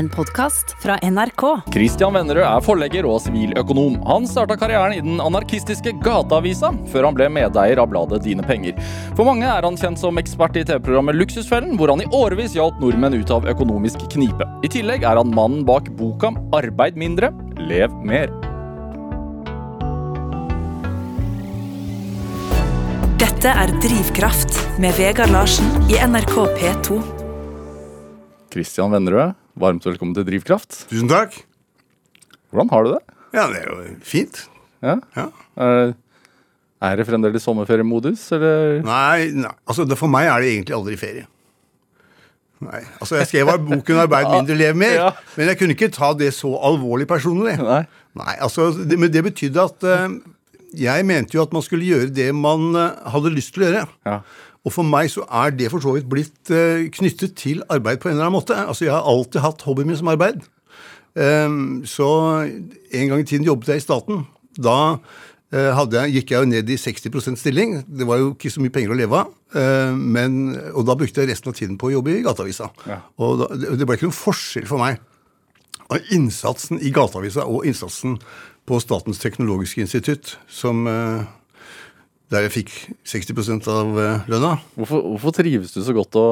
en podkast fra NRK. Christian Vennerød er forlegger og siviløkonom. Han starta karrieren i den anarkistiske Gateavisa, før han ble medeier av bladet Dine Penger. For mange er han kjent som ekspert i TV-programmet Luksusfellen, hvor han i årevis hjalp nordmenn ut av økonomisk knipe. I tillegg er han mannen bak boka Arbeid mindre, lev mer. Dette er Drivkraft med Vegard Larsen i NRK P2. Christian Vennerød, varmt velkommen til Drivkraft. Tusen takk. Hvordan har du det? Ja, det er jo fint. Ja? Ja. Er, er det fremdeles sommerferiemodus, eller? Nei, nei, altså det, for meg er det egentlig aldri ferie. Nei, altså Jeg skrev boken 'Arbeid mindre, lev mer', Ja. men jeg kunne ikke ta det så alvorlig personlig. Nei. Nei, altså, det, Men det betydde at uh, jeg mente jo at man skulle gjøre det man uh, hadde lyst til å gjøre. Ja. Og for meg så er det for så vidt blitt eh, knyttet til arbeid på en eller annen måte. Altså Jeg har alltid hatt hobbyen min som arbeid. Ehm, så en gang i tiden jobbet jeg i staten. Da eh, jeg, gikk jeg jo ned i 60% stilling. Det var jo ikke så mye penger å leve av. eh, men, og da brukte jeg resten av tiden på å jobbe i Gateavisa. Ja. Og da, det det ble ikke noen forskjell for meg. av innsatsen i Gateavisa og innsatsen på Statens teknologiske institutt, som eh, der jeg fikk 60% av eh, lønna. Hvorfor, hvorfor trives du så godt å,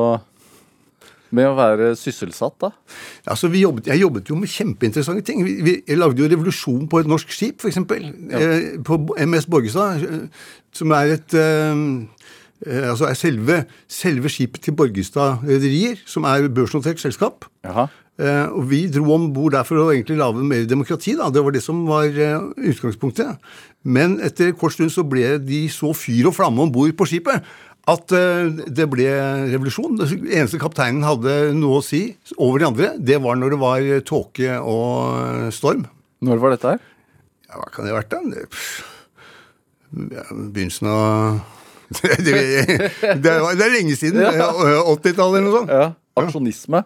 med å være sysselsatt, da? Altså, vi jobbet, jeg jobbet jo med kjempeinteressante ting. Vi, vi jeg lagde jo revolusjon på et norsk skip, f.eks. Eh, på MS Borgestad, som er et eh, Altså er selve, selve skipet til Borgestad Rederier, som er børsnotert selskap. Jaha. Eh, og vi dro om bord der for å egentlig lage mer demokrati. da, Det var det som var eh, utgangspunktet. Men etter kort stund så ble de så fyr og flamme om bord på skipet at eh, det ble revolusjon. Det eneste kapteinen hadde noe å si over de andre, det var når det var eh, tåke og eh, storm. Når var dette her? Ja, hva kan det ha vært, da? Begynnelsen av det, er- lenge siden. Ja. 80-tallet eller noe sånt. Ja. Aksjonisme.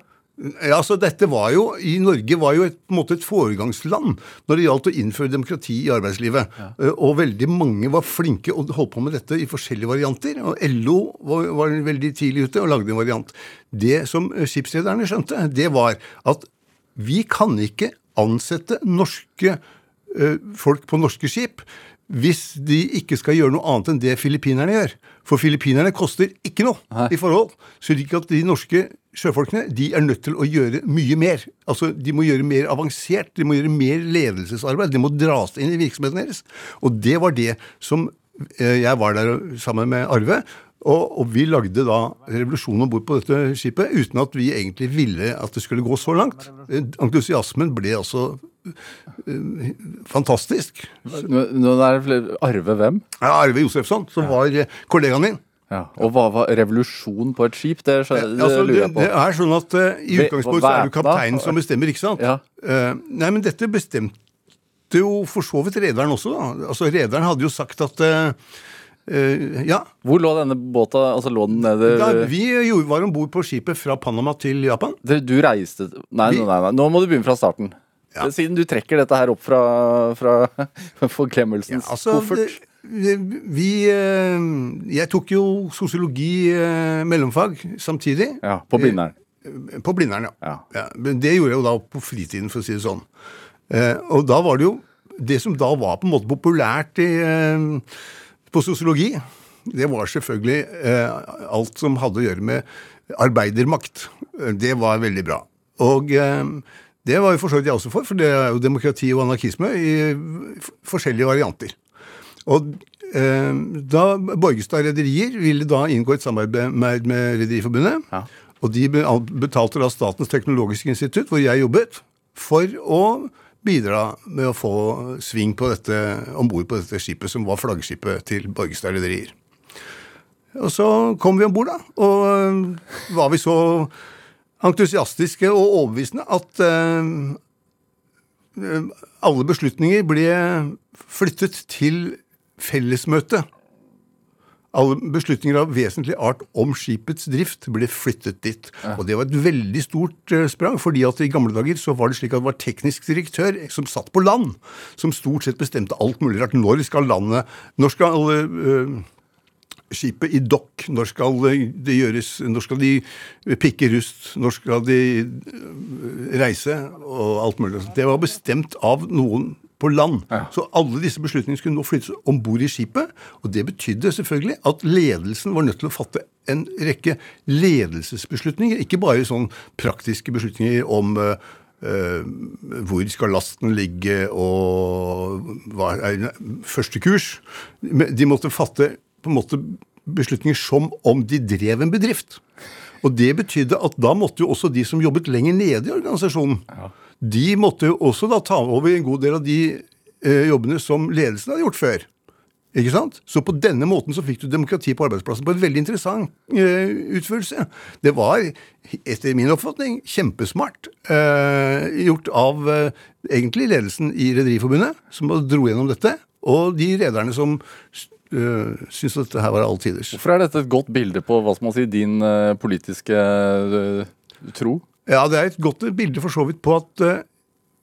Ja, så dette var jo, I Norge var jo et, på en måte et foregangsland når det gjaldt å innføre demokrati i arbeidslivet. Ja. Og veldig mange var flinke og holdt på med dette i forskjellige varianter. Og LO var, var veldig tidlig ute og lagde en variant. Det som eh, skipsrederne skjønte, det var at vi kan ikke ansette norske eh, folk på norske skip hvis de ikke skal gjøre noe annet enn det filippinerne gjør. For filippinerne koster ikke noe i forhold. Så ikke at de norske sjøfolkene de er nødt til å gjøre mye mer. Altså, De må gjøre mer avansert, de må gjøre mer ledelsesarbeid. De må dras inn i virksomheten deres. Og det var det som eh, Jeg var der sammen med Arve. Og, og vi lagde da revolusjon om bord på dette skipet uten at vi egentlig ville at det skulle gå så langt. Entusiasmen ble altså uh, fantastisk. Nå, nå er det Arve hvem? Ja, Arve Josefsson, som var eh, kollegaen min. Ja. Og hva var revolusjon på et skip? Det, det Altså, det, lurer jeg på. det er sånn at uh, I utgangspunktet så er det kapteinen som bestemmer, ikke sant? Ja. Uh, nei, men dette bestemte jo for så vidt rederen også. da. Altså, Rederen hadde jo sagt at eh, Ja. Hvor lå denne båta? Altså Lå den nede Da vi var om bord på skipet fra Panama til Japan. Du, Du reiste Nei, Vi- nei, nei, nå må du begynne fra starten. Ja. Siden du trekker dette her opp fra, fra forglemmelsens Altså, koffert. det- vi eh, Jeg tok jo sosiologi eh, mellomfag samtidig. Ja, på Blindern. På Blindern, ja. Ja. ja. Det gjorde jeg jo da på fritiden, for å si det sånn. Og da var det jo Det som da var på en måte populært i, på sosiologi, det var selvfølgelig eh, alt som hadde å gjøre med arbeidermakt. Det var veldig bra. Og eh, det var jo for så vidt jeg også for, for det er jo demokrati og anarkisme i forskjellige varianter. Og eh, da Borgestad Rederier ville da inngå et samarbeid med, med Rederiforbundet, Ja. og de betalte da Statens teknologiske institutt, hvor jeg jobbet, for å bidra med å få sving på om bord på dette skipet, som var flaggskipet til Borgestad Rederier. Og så kom vi om bord, da, og øh, var vi så entusiastiske og overbevisende at øh, øh, alle beslutninger ble flyttet til fellesmøte. Alle beslutninger av vesentlig art om skipets drift ble flyttet dit. Og det var et veldig stort eh, sprang, fordi at i gamle dager så var det slik at det var teknisk direktør som satt på land, som stort sett bestemte alt mulig rart. Når skal landet Når skal eh, skipet i dokk? Når skal det gjøres Når skal de pikke rust? Når skal de øh, reise? Og alt mulig. Det var bestemt av noen på land. Så alle disse beslutningene skulle nå flyttes om bord i skipet. Og det betydde selvfølgelig at ledelsen var nødt til å fatte en rekke ledelsesbeslutninger. Ikke bare sånn praktiske beslutninger om øh, hvor skal lasten ligge, og hva er første kurs. De måtte fatte på en måte beslutninger som om de drev en bedrift. Og det betydde at da måtte jo også de som jobbet lenger nede i organisasjonen, de måtte jo også da ta over en god del av de eh, jobbene som ledelsen hadde gjort før. Ikke sant? Så på denne måten så fikk du demokrati på arbeidsplassen på en veldig interessant eh, utførelse. Det var, etter min oppfatning, kjempesmart eh, gjort av eh, egentlig ledelsen i Rederiforbundet, som dro gjennom dette, og de rederne som uh, syntes at dette her var all tiders. Hvorfor er dette et godt bilde på hva skal man si, din eh, politiske eh, tro? Ja, det er et godt bilde for så vidt på at uh,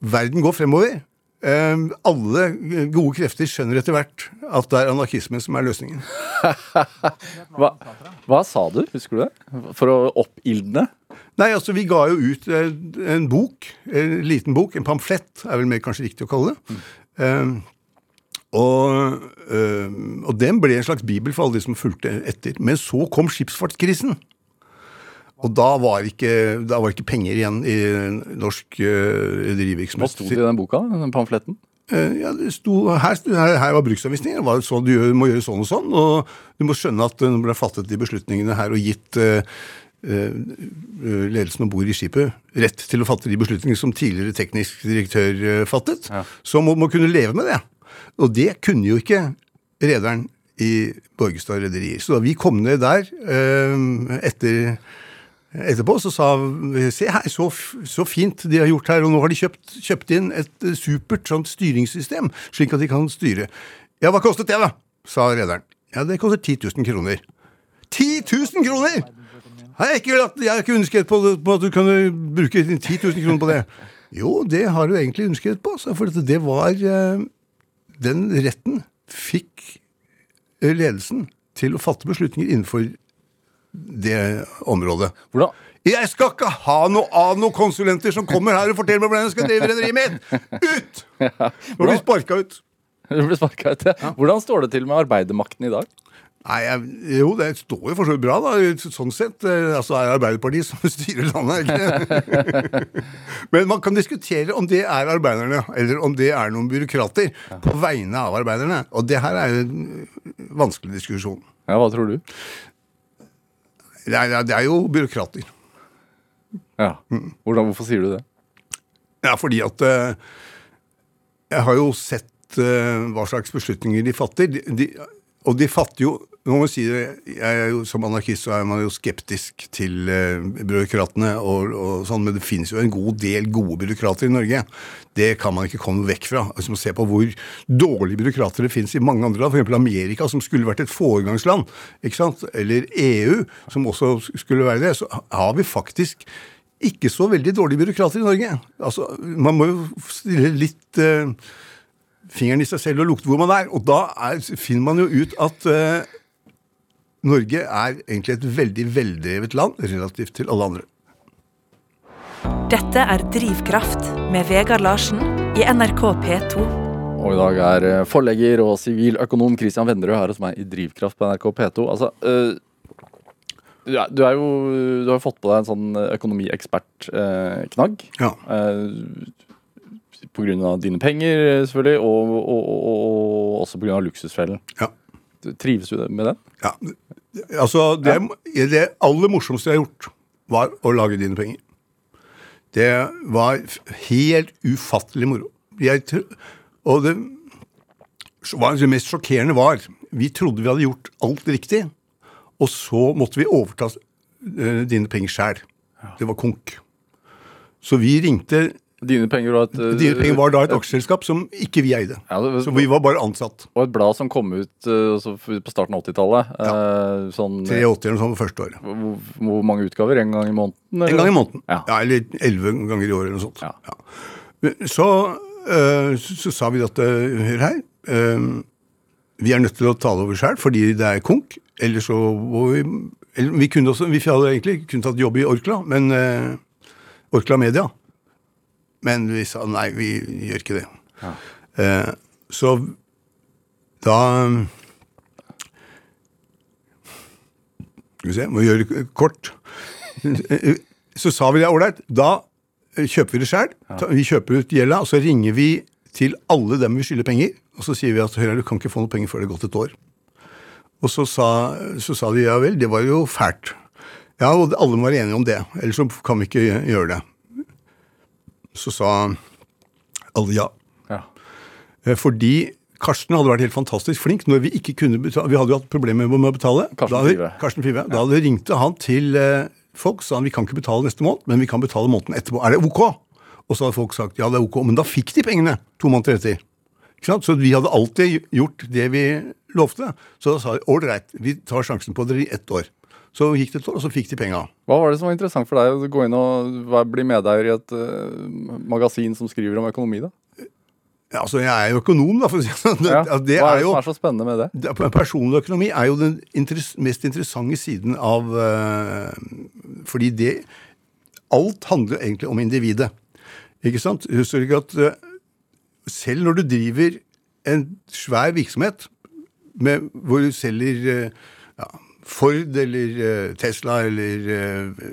verden går fremover. Uh, alle gode krefter skjønner etter hvert at det er anarkismen som er løsningen. Hva, hva sa du, husker du det? For å oppildne? Nei, altså vi ga jo ut uh, en bok, en liten bok, en pamflett er vel mer kanskje riktig å kalle det. Eh, og, eh, og den ble en slags bibel for alle de som fulgte etter. Men så kom skipsfartskrisen. Og da var ikke, da var ikke penger igjen i norsk uh, Hva sto det i den boka, den pamfletten? Eh, ja, sto, her, her, her var bruksanvisninger. Var sånn, du må gjøre sånn og sånn. Og du må skjønne at det ble fattet de beslutningene her og gitt eh, eh, ledelsen om bord i skipet rett til å fatte de beslutningene som tidligere teknisk direktør fattet. Ja. Så må man kunne leve med det. Og det kunne jo ikke rederen i Borgestad Rederier. Så da vi kom ned der eh, etter Etterpå så sa vi se her, så, så fint de har gjort her, og nå har de kjøpt, kjøpt inn et eh, supert sånt styringssystem, slik at de kan styre. Ja, hva kostet det, da? sa rederen. Ja, det koster 10 000 kroner. 10 000 kroner! Jeg, har ikke ønsket på, på at du kunne bruke 10 000 kroner på det. Jo, det har du egentlig ønsket på, for det var eh, Den retten fikk eh, ledelsen til å fatte beslutninger innenfor det området. Hvordan? Jeg skal ikke ha noe av noen konsulenter som kommer her og forteller meg hvordan jeg skal drive rederiet mitt! Ut! Nå blir vi sparka ut. Du blir ut, ja. Hvordan står det til med arbeidermakten i dag? Nei, jeg, Jo, det står jo for så vidt bra, da. Sånn sett. Altså, Altså er Arbeiderpartiet som styrer landet, ikke Men man kan diskutere om det er arbeiderne, eller om det er noen byråkrater på vegne av arbeiderne. Og det her er en vanskelig diskusjon. Ja, Hva tror du? Det er, det er jo byråkrater. Ja. Hvordan, hvorfor sier du det? Ja, fordi at eh, Jeg har jo sett eh, hva slags beslutninger de fatter. De, de, og de fatter jo nå må si det, jo, Som anarkist så er man jo skeptisk til eh, byråkratene, og, og sånn, men det finnes jo en god del gode byråkrater i Norge. Det kan man ikke komme vekk fra. Altså, man ser på hvor dårlige byråkrater det finnes i mange andre land, f.eks. Amerika, som skulle vært et foregangsland, ikke sant? eller EU, som også skulle være det. Så har vi faktisk ikke så veldig dårlige byråkrater i Norge. Altså, Man må jo stille litt eh, fingeren i seg selv og lukte hvor man er. Og da er, finner man jo ut at eh, Norge er egentlig et veldig veldrevet land relativt til alle andre. Dette er Drivkraft med Vegard Larsen i NRK P2. Og i dag er eh, forlegger og siviløkonom Christian Vennerød her hos meg i Drivkraft på NRK P2. Altså, øh, du, er, du er jo Du har jo fått på deg en sånn økonomiekspertknagg. Ja. Eh, på grunn av dine penger, selvfølgelig, og, og, og, og også på grunn av luksusfellen. ja. Trives du med den? ja. Altså, det, det aller morsomste jeg har gjort, var å lage dine penger. Det var helt ufattelig moro. Jeg, og det, det mest sjokkerende var Vi trodde vi hadde gjort alt riktig, og så måtte vi overta eh, dine penger sjæl. Det var konk. Så vi ringte Dine penger var et Dine penger var da et aksjeselskap som ikke vi eide. ja, det, Så vi var bare ansatt. Og et blad som kom ut altså, på starten av 80-tallet. Ja, sånn, 83 eller det første året. hvor, hvor mange utgaver? En gang i måneden? En gang i måneden. Ja. Ja, eller elleve ganger i året eller noe sånt. Ja. Ja. Så, uh, så, sa vi at eh, Hør her. eh, vi er nødt til å ta det over sjøl fordi det er konk. Eller så må vi eller Vi kunne også, vi hadde egentlig kunne tatt jobb i Orkla, men eh, Orkla Media. Men vi sa nei, vi gjør ikke det. Eh, så da Skal vi se, må vi gjøre det kort. Så sa vi det ålreit. Da kjøper vi det sjøl. Vi kjøper ut gjelda, og så ringer vi til alle dem vi skylder penger. Og så sier vi at hør, du kan ikke få noe penger før det er gått et år. Og så sa, så sa de ja vel, det var jo fælt. Ja, og alle være enige om det. Ellers så kan vi ikke gjøre det. Så sa alle ja. Ja. Eh, Fordi Karsten hadde vært helt fantastisk flink når vi ikke kunne betale. Vi hadde jo hatt problemer med å betale. Karsten Five. Karsten Five. Da ringte han til eh, folk sa han vi kan ikke betale neste måned, men vi kan betale måneden etterpå. Er det ok? Og så hadde folk sagt ja, det er ok. Men da fikk de pengene to måneder etter. Så vi hadde alltid gjort det vi lovte. Så da sa de ålreit, vi tar sjansen på dere i ett år. Så gikk det et år, og så fikk de penga. Hva var det som var interessant for deg å gå inn og bli medeier i et uh, magasin som skriver om økonomi, da? Ja, altså, jeg er jo økonom, da, for å si det sånn. Ja. Altså, Det Hva er er det jo som er så spennende med det? Det- Personlig økonomi er jo den interess mest interessante siden av uh, Fordi det Alt handler egentlig om individet. Ikke sant? Husk ikke at uh, selv når du driver en svær virksomhet med, hvor du selger uh, ja, Ford eller eh, Tesla eller eh,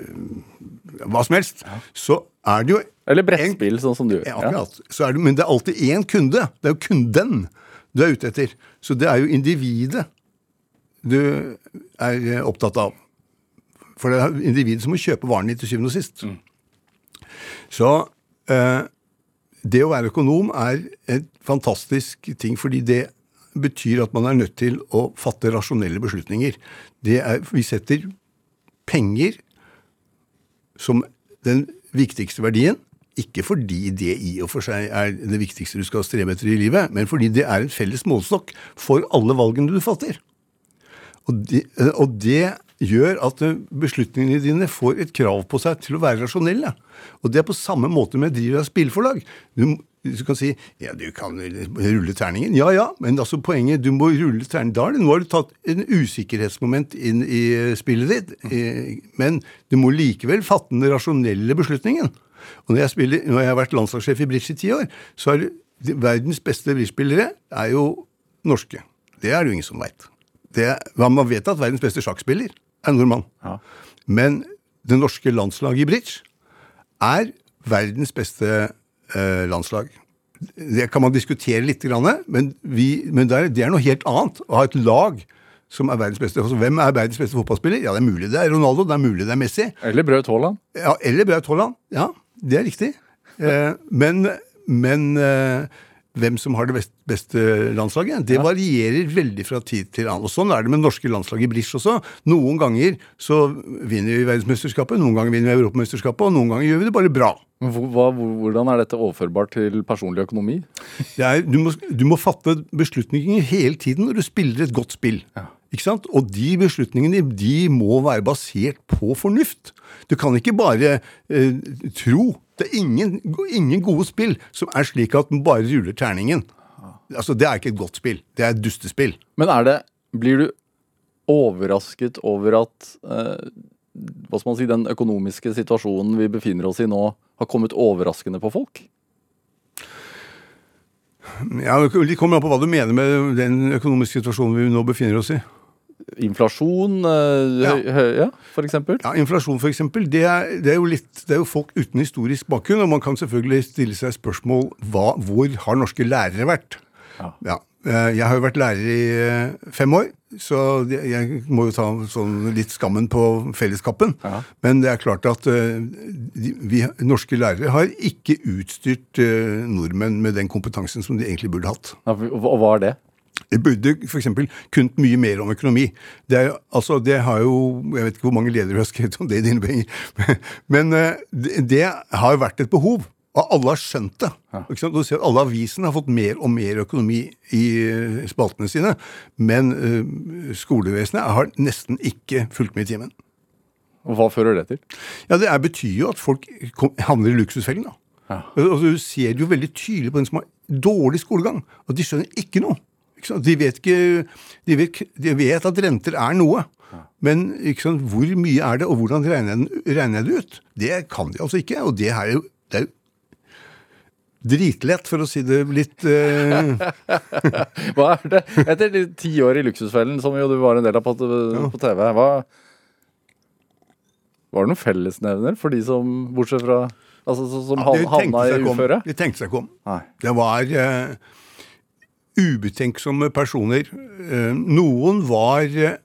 hva som helst, så er det jo Eller brettspill, sånn som du gjør. ja, akkurat. Så er det, men det er alltid én kunde. Det er jo kunden du er ute etter. Så det er jo individet du er eh, opptatt av. For det er individet som må kjøpe varen din til syvende og sist. Så eh, det å være økonom er et fantastisk ting, fordi det betyr at man er nødt til å fatte rasjonelle beslutninger. Er, vi setter penger som den viktigste verdien. Ikke fordi det i og for seg er det viktigste du skal strebe etter i livet, men fordi det er en felles målestokk for alle valgene du fatter. Og det, og det gjør at beslutningene dine får et krav på seg til å være rasjonelle. Og det er på samme måte med driver av spillforlag. Du, du kan si ja, du kan rulle terningen. Ja ja, men altså poenget du må rulle terningen. Da er nå har du tatt en usikkerhetsmoment inn i spillet ditt. Men du må likevel fatte den rasjonelle beslutningen. Og når jeg, spiller, når jeg har vært landslagssjef i bridge i ti år, så er det, verdens beste bridgespillere er jo norske. Det er det jo ingen som veit. Man vet at verdens beste sjakkspiller er nordmann. Ja. Men det norske landslaget i bridge er verdens beste landslag. Det kan man diskutere litt, men, vi, men det, er, det er noe helt annet å ha et lag som er verdens beste. Altså, hvem er verdens beste fotballspiller? Ja, det er mulig det er Ronaldo, det er mulig det er Messi. Eller Braut Haaland. Ja, eller Braut Haaland. Ja, det er riktig. Eh, men men eh, hvem som har det best, beste landslaget, det varierer veldig fra tid til annen. Og Sånn er det med norske landslag i brisj også. Noen ganger så vinner vi verdensmesterskapet, noen ganger vinner vi europamesterskapet, og noen ganger gjør vi det bare bra. Hva, hvordan er dette overførbart til personlig økonomi? Er, du, må, du må fatte beslutninger hele tiden når du spiller et godt spill. Ikke sant? Og de beslutningene de må være basert på fornuft. Du kan ikke bare eh, tro. Det er ingen, ingen gode spill som er slik at den bare ruller terningen. Altså, Det er ikke et godt spill. Det er et dustespill. Men er det Blir du overrasket over at eh, hva skal man si, den økonomiske situasjonen vi befinner oss i nå, har kommet overraskende på folk? Ja, Det kommer an på hva du mener med den økonomiske situasjonen vi nå befinner oss i. Inflasjon, eh, Ja. ja, eksempel? Ja, Inflasjon, f.eks., det, er- det, er jo litt- det er jo folk uten historisk bakgrunn. Og man kan selvfølgelig stille seg spørsmål hva, hvor har norske lærere vært? Ja. ja. Jeg har jo vært lærer i eh, fem år, så jeg må jo ta sånn litt skammen på felleskappen. Ja. Men det er klart at eh, vi norske lærere har ikke utstyrt eh, nordmenn med den kompetansen som de egentlig burde hatt. Og hva er det? Det burde f.eks. kunnet mye mer om økonomi. Det, er, altså, det har jo Jeg vet ikke hvor mange ledere har skrevet om det i dine penger, men eh, det, har jo vært et behov. Og alle har skjønt det. Du ser at Alle avisene har fått mer og mer økonomi i eh, spaltene sine, men eh, skolevesenet har nesten ikke fulgt med i timen. Og hva fører det til? Ja, Det betyr jo at folk havner i luksusfellen. da. Ja. Altså, du ser det jo veldig tydelig på den som har dårlig skolegang, at de skjønner ikke noe. De vet ikke de vet, de vet at renter er noe. Men sant, hvor mye er det, og hvordan regner jeg, det ut? Det kan de altså ikke. Og det er jo, det er jo dritlett, for å si det litt uh... Hva er det? Etter de ti år i Luksusfellen, som jo du var en del av på, på TV, hva Var det noen fellesnevner for de som, bortsett fra Altså som ja, havna i uføre? De tenkte seg ikke om. Det var eh, ubetenksomme personer. Eh, noen var eh,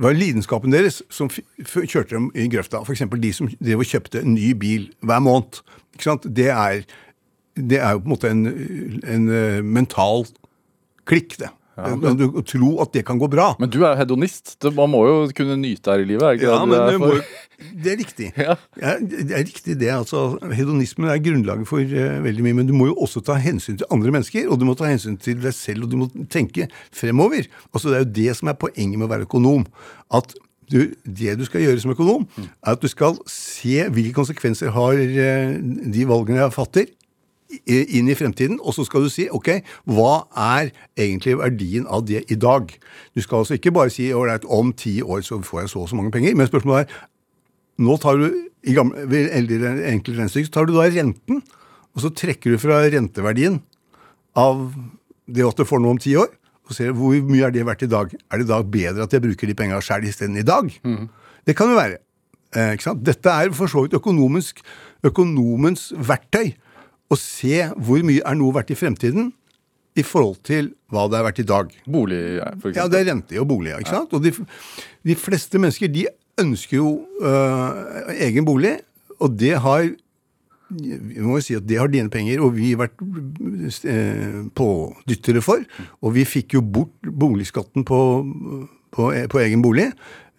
var lidenskapen deres som kjørte dem i grøfta. F.eks. de som drev og kjøpte en ny bil hver måned. Det, er, det er jo på en måte en, en eh, mental klikk, det. Å å tro at det kan gå bra. Men du er hedonist. Man må jo kunne nyte her i livet, Ja, det men du det, er det er riktig. Ja. Ja, det er riktig det. altså Hedonismen er grunnlaget for uh, veldig mye, men du må jo også ta hensyn til andre mennesker, og du må ta hensyn til deg selv, og du må tenke fremover. Altså Det er jo det som er poenget med å være økonom. At du, det du skal gjøre som økonom, er at du skal se hvilke konsekvenser har eh, de valgene jeg fatter, inn i fremtiden, og så skal du si ok, hva er egentlig verdien av det i dag? Du skal altså ikke bare si ålreit, om ti år så får jeg så og så mange penger, men spørsmålet er nå tar du i gamle, ved regnestykker, så tar du da renten, og så trekker du fra renteverdien av det at du får noe om ti år, og ser hvor mye er det verdt i dag. Er det da bedre at jeg bruker de penga sjøl isteden i dag? Det kan jo være. Eh? Dette er for så vidt økonomisk, økonomens verktøy. Å se hvor mye er noe verdt i fremtiden i forhold til hva det er verdt i dag. Bolig, for Ja, det er rente og bolig. ikke sant? Og de, de fleste mennesker de ønsker jo øh, egen bolig, og det har vi må jo si at det har dine penger, og vi har vært eh, pådyttere for. Og vi fikk jo bort boligskatten på, på, på egen bolig.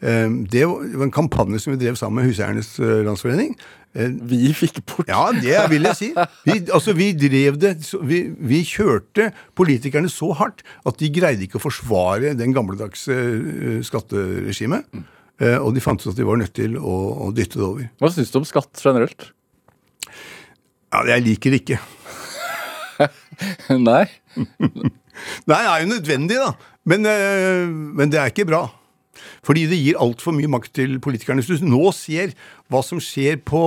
Eh, det var en kampanje som vi drev sammen med Huseiernes eh, Landsforening. Eh, Vi fikk bort ja, det vil jeg si. Vi, altså, vi drev det vi, vi kjørte politikerne så hardt at de greide ikke å forsvare den gamledagse skatteregimet. Eh, og de fant ut at de var nødt til å, å dytte det over. Hva syns du om skatt generelt? Ja, jeg liker det ikke. Nei? Nei, det er jo nødvendig, da. Men, men det er ikke bra. Fordi det gir altfor mye makt til politikerne. Hvis du nå ser hva som skjer på,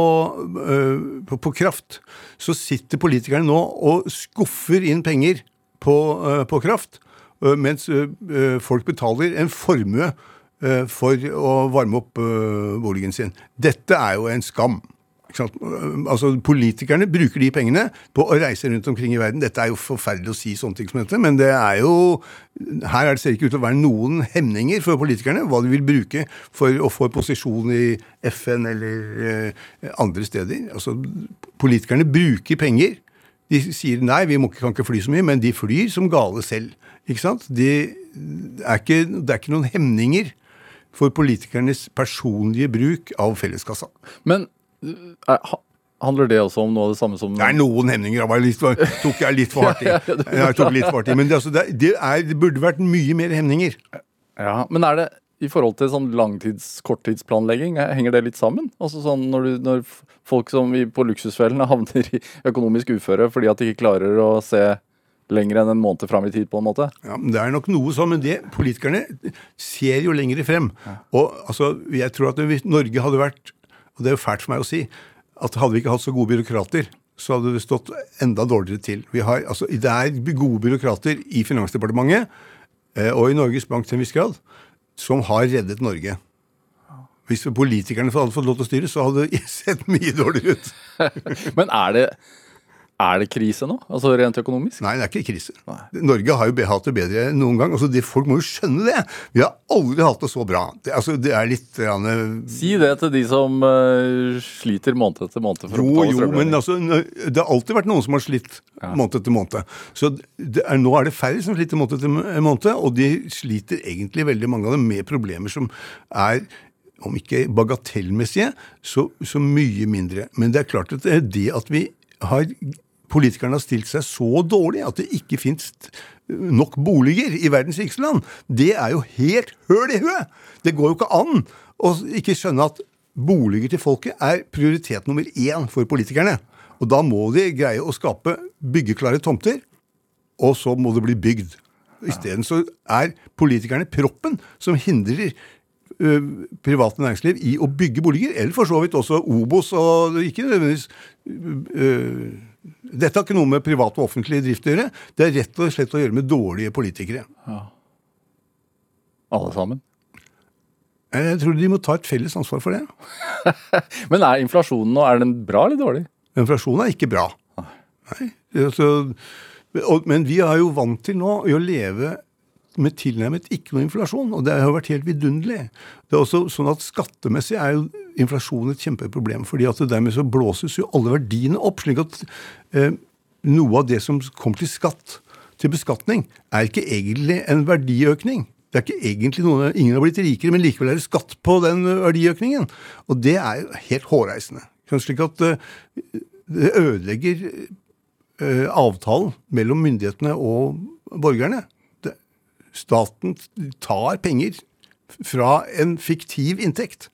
øh, på, på kraft, så sitter politikerne nå og skuffer inn penger på, øh, på kraft, øh, mens øh, øh, folk betaler en formue øh, for å varme opp boligen sin. Dette er jo en skam. Ikke sant? Altså, Politikerne bruker de pengene på å reise rundt omkring i verden. Dette er jo forferdelig å si sånne ting som dette, men det er jo her er det ser ikke ut til å være noen hemninger for politikerne hva de vil bruke for å få posisjon i FN eller eh, andre steder. Altså, Politikerne bruker penger. De sier nei, vi må, kan ikke fly så mye, men de flyr som gale selv. Ikke sant? De er ikke, det er ikke noen hemninger for politikernes personlige bruk av felleskassa. Men handler det også om noe av det samme som er noen hemninger. Det litt, tok jeg litt for hardt i. Jeg tok litt for hardt i. Men det, altså, det, er, det burde vært mye mer hemninger. Ja, Men er det i forhold til sånn langtids-korttidsplanlegging, henger det litt sammen? Altså sånn når, du, når folk som vi på Luksusfellen havner i økonomisk uføre fordi at de ikke klarer å se lenger enn en måned fram i tid, på en måte? Ja, Det er nok noe sånn, men det, politikerne ser jo lenger frem. Og altså, jeg tror at hvis Norge hadde vært, og det er jo fælt for meg å si, at hadde vi ikke hatt så gode byråkrater, så hadde det stått enda dårligere til. Har, altså, det er gode byråkrater i Finansdepartementet eh, og i Norges Bank til en viss grad som har reddet Norge. Hvis politikerne hadde fått lov til å styre, så hadde det sett mye dårligere ut. Men er det, er det krise nå? Altså rent økonomisk? Nei, det er ikke krise. Norge har jo hatt det bedre enn noen gang. Altså, de, folk må jo skjønne det. Vi har aldri hatt det så bra. Det, altså, det er litt eh, Si det til de som uh, sliter måned etter måned for Jo, å betale jo, men altså, det har alltid vært noen som har slitt måned etter måned. Så det er, nå er det færre som sliter måned etter måned, og de sliter egentlig veldig mange av dem med problemer som er om ikke bagatellmessige, så, så mye mindre. Men det er klart at det, det at vi har Politikerne har stilt seg så dårlig at det ikke fins nok boliger i verdens rikeste land. Det er jo helt høl i huet! Det går jo ikke an å ikke skjønne at boliger til folket er prioritet nummer én for politikerne. Og da må de greie å skape byggeklare tomter og så må det bli bygd. Isteden så er politikerne proppen som hindrer private næringsliv i å bygge boliger, eller for så vidt også Obos og ikke nødvendigvis ø, Dette har ikke noe med privat og offentlig drift å gjøre. Det er rett og slett å gjøre med dårlige politikere. Alle sammen. Jeg tror de må ta et felles ansvar for det. Men er inflasjonen nå, er den bra eller dårlig? Inflasjonen er ikke bra. Nei. Altså, og, men vi er jo vant til nå å leve med tilnærmet ikke noe inflasjon, og det har jo vært helt vidunderlig. Det er også sånn at Skattemessig er jo inflasjon et kjempeproblem, fordi at dermed så blåses jo alle verdiene opp. slik at eh, noe av det som kommer til skatt, til beskatning, er ikke egentlig en verdiøkning. Det er ikke egentlig noe, Ingen har blitt rikere, men likevel er det skatt på den verdiøkningen. Og det er jo helt hårreisende. Slik at eh, det ødelegger eh, avtalen mellom myndighetene og borgerne. Staten tar penger fra en fiktiv inntekt.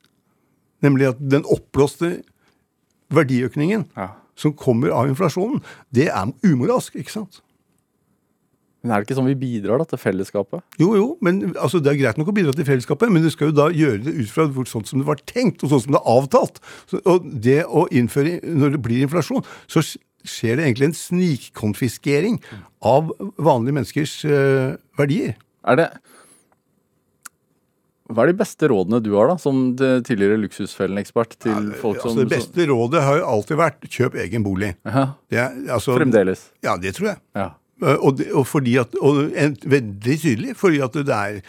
Nemlig at den oppblåste verdiøkningen Ja. som kommer av inflasjonen, det er umoralsk, ikke sant? Men er det ikke sånn vi bidrar da til fellesskapet? Jo, jo, men altså, det er greit nok å bidra til fellesskapet, men du skal jo da gjøre det ut fra sånn som det var tenkt, og sånn som det er avtalt. Så, og det å innføre, når det blir inflasjon, så skjer det egentlig en snikkonfiskering av vanlige menneskers uh, verdier. Er det Hva er de beste rådene du har, da, som tidligere Luksusfellen-ekspert til folk som Altså, det beste rådet har jo alltid vært kjøp egen bolig. Ja, er, altså, Fremdeles. Ja, det tror jeg. Ja. Eh, Og, det, og, fordi at, og veldig tydelig fordi at det er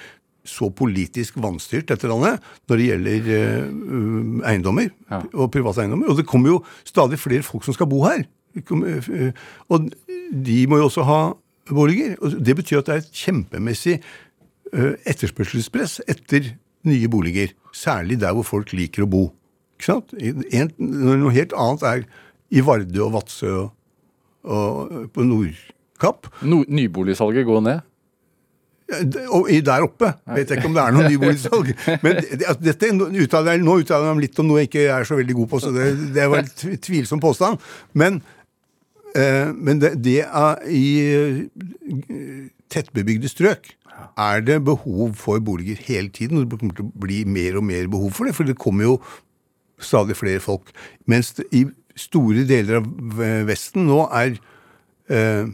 så politisk vanstyrt, dette landet, når det gjelder um, eiendommer Ja. og private eiendommer. Og det kommer jo stadig flere folk som skal bo her. Eh, Og de må jo også ha boliger. Og det betyr at det er et kjempemessig eh, etterspørselspress etter nye boliger. Særlig der hvor folk liker å bo. Ikke sant? En, noe helt annet er i Vardø og Vadsø og, og på Nordkapp. No, nyboligsalget går ned. Og der oppe vet jeg ikke om det er noe nyboligsalg. Men altså, dette, uttaler nå uttaler jeg meg litt om noe jeg ikke er så veldig god på, så det, det var en tvilsom påstand. Men, men det, det er i eh, tettbebygde strøk er det behov for boliger hele tiden. Og det kommer til å bli mer og mer behov for det, for det kommer jo stadig flere folk. Mens det, i store deler av eh, Vesten nå er eh,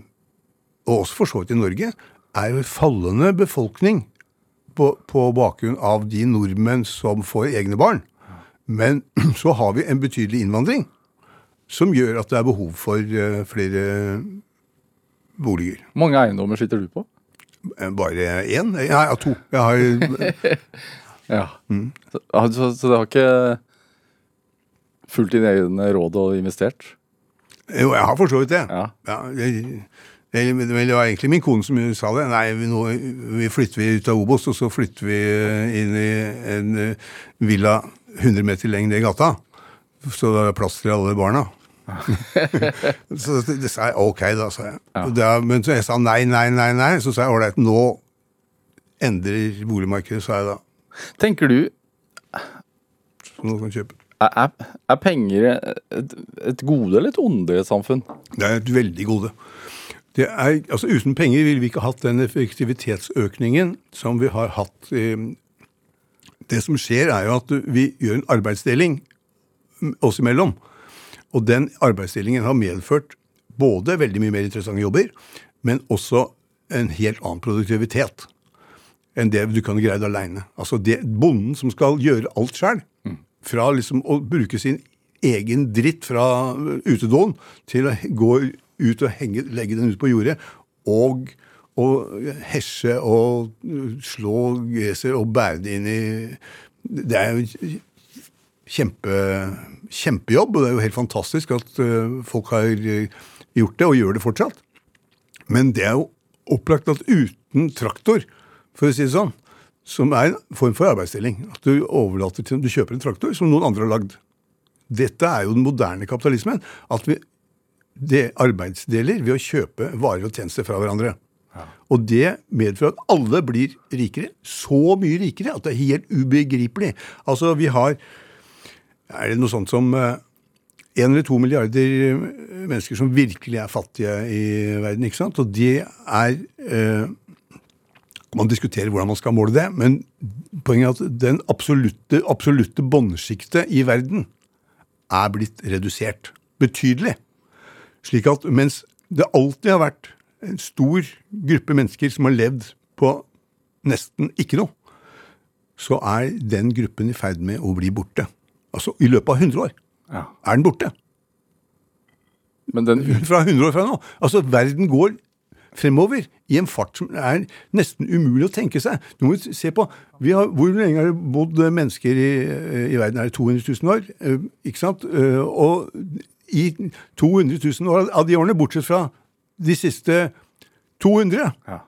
og også for så vidt i Norge, er jo fallende befolkning på, på bakgrunn av de nordmenn som får egne barn. Men så har vi en betydelig innvandring som gjør at det er behov for eh, flere boliger. Mange eiendommer sitter du på? Eh, Bare én? Nei, ja, to. Jeg har, Ja. Så, ah, så, så det har ikke fulgt dine egne råd og investert? jo, jeg har for så vidt det. Ja. jeg, jeg, det var egentlig min kone som sa det. Nei, vi, nå vi flytter vi ut av Obos, og så flytter vi eh, inn i en eh, villa 100 meter lenger ned i gata. Så det er plass til alle barna. så det, sa jeg ok, da, sa jeg. Ja. da, men så jeg sa nei, nei, nei, nei. Så sa jeg ålreit, nå endrer boligmarkedet, sa jeg da. Tenker du Så nå kan kjøpe. Er, er, er penger et, et gode eller et onde i et samfunn? Det er et veldig gode. Det er, altså Uten penger ville vi ikke hatt den effektivitetsøkningen som vi har hatt. eh, Det som skjer, er jo at vi gjør en arbeidsdeling mm, oss imellom. Og den arbeidsdelingen har medført både veldig mye mer interessante jobber, men også en helt annen produktivitet enn det du kan greie aleine. Altså det, bonden som skal gjøre alt sjøl, fra liksom å bruke sin egen dritt fra utedoen til å gå ut og henge, legge den ut på jordet, og å hesje og slå gresset og bære det inn i Det er jo kjempe, kjempejobb, og det er jo helt fantastisk at eh, folk har eh, gjort det, og gjør det fortsatt. Men det er jo opplagt at uten traktor, for å si det sånn, som er en form for arbeidsdeling, at du overlater til du kjøper en traktor som noen andre har lagd. Dette er jo den moderne kapitalismen. At vi det arbeidsdeler ved å kjøpe varer og tjenester fra hverandre. Og det medfører at alle blir rikere. Så mye rikere at det er helt ubegripelig. Altså, vi har Er det noe sånt som én en eller to milliarder mennesker som virkelig er fattige i verden. ikke sant? Og de er eh, Man diskuterer hvordan man skal måle det, men poenget er at den absolutte, absolutte båndsjiktet i verden er blitt redusert betydelig. Slik at mens det alltid har vært en stor gruppe mennesker som har levd på nesten ikke noe, så er den gruppen i ferd med å bli borte. Altså i løpet av 100 år Ja. er den borte. Men den Fra 100 år fra nå. Altså, verden går fremover i en fart som er nesten umulig å tenke seg. Du må se på vi har, Hvor lenge har det bodd mennesker i, i verden? Er det 200 000 år? Eh, Ikke sant? Eh, Og i 200 000 år av de årene, bortsett fra de siste 200, Ja.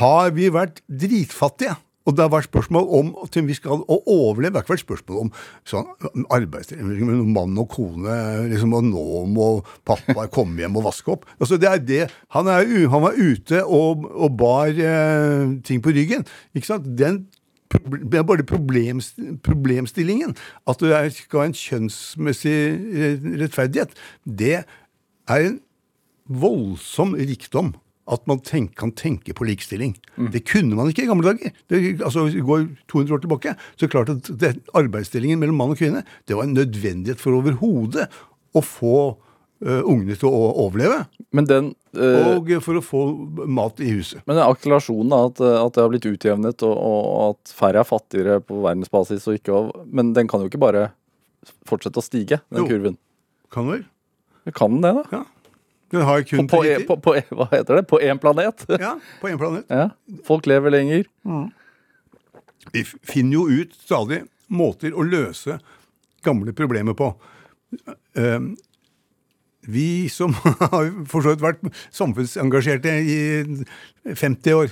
har vi vært dritfattige. Og det har vært spørsmål om til vi skal å overleve. Det har vært spørsmål om sånn arbeidsdeling mellom mann og kone. liksom, og Nå må pappa komme hjem og vaske opp. Altså det er det, Han, er, han var ute og, og bar eh, ting på ryggen. ikke sant? Den det er bare problems, problemstillingen. At det skal ha en kjønnsmessig eh, rettferdighet. Det er en voldsom rikdom at man tenk, kan tenke på likestilling. Det kunne man ikke i gamle dager. Det, altså, hvis vi går 200 år tilbake, så er det klart at det, arbeidsdelingen mellom mann og kvinne det var en nødvendighet for overhodet å få uh, ungene til å overleve, Men den, uh, og for å få mat i huset. men den akselerasjonen, at, at det har blitt utjevnet, og, og at færre er fattigere på verdensbasis, og ikke, av- men den kan jo ikke bare fortsette å stige, den Jo. kurven. Kan vel? Kan den det, da? Ja. Den har kun på, prikker. på, på, hva heter det? På én planet? Ja, på én planet. ja. Folk lever lenger. Vi finner jo ut stadig måter å løse gamle problemer på. Eh, Vi som har for så vidt vært samfunnsengasjerte i 50 år,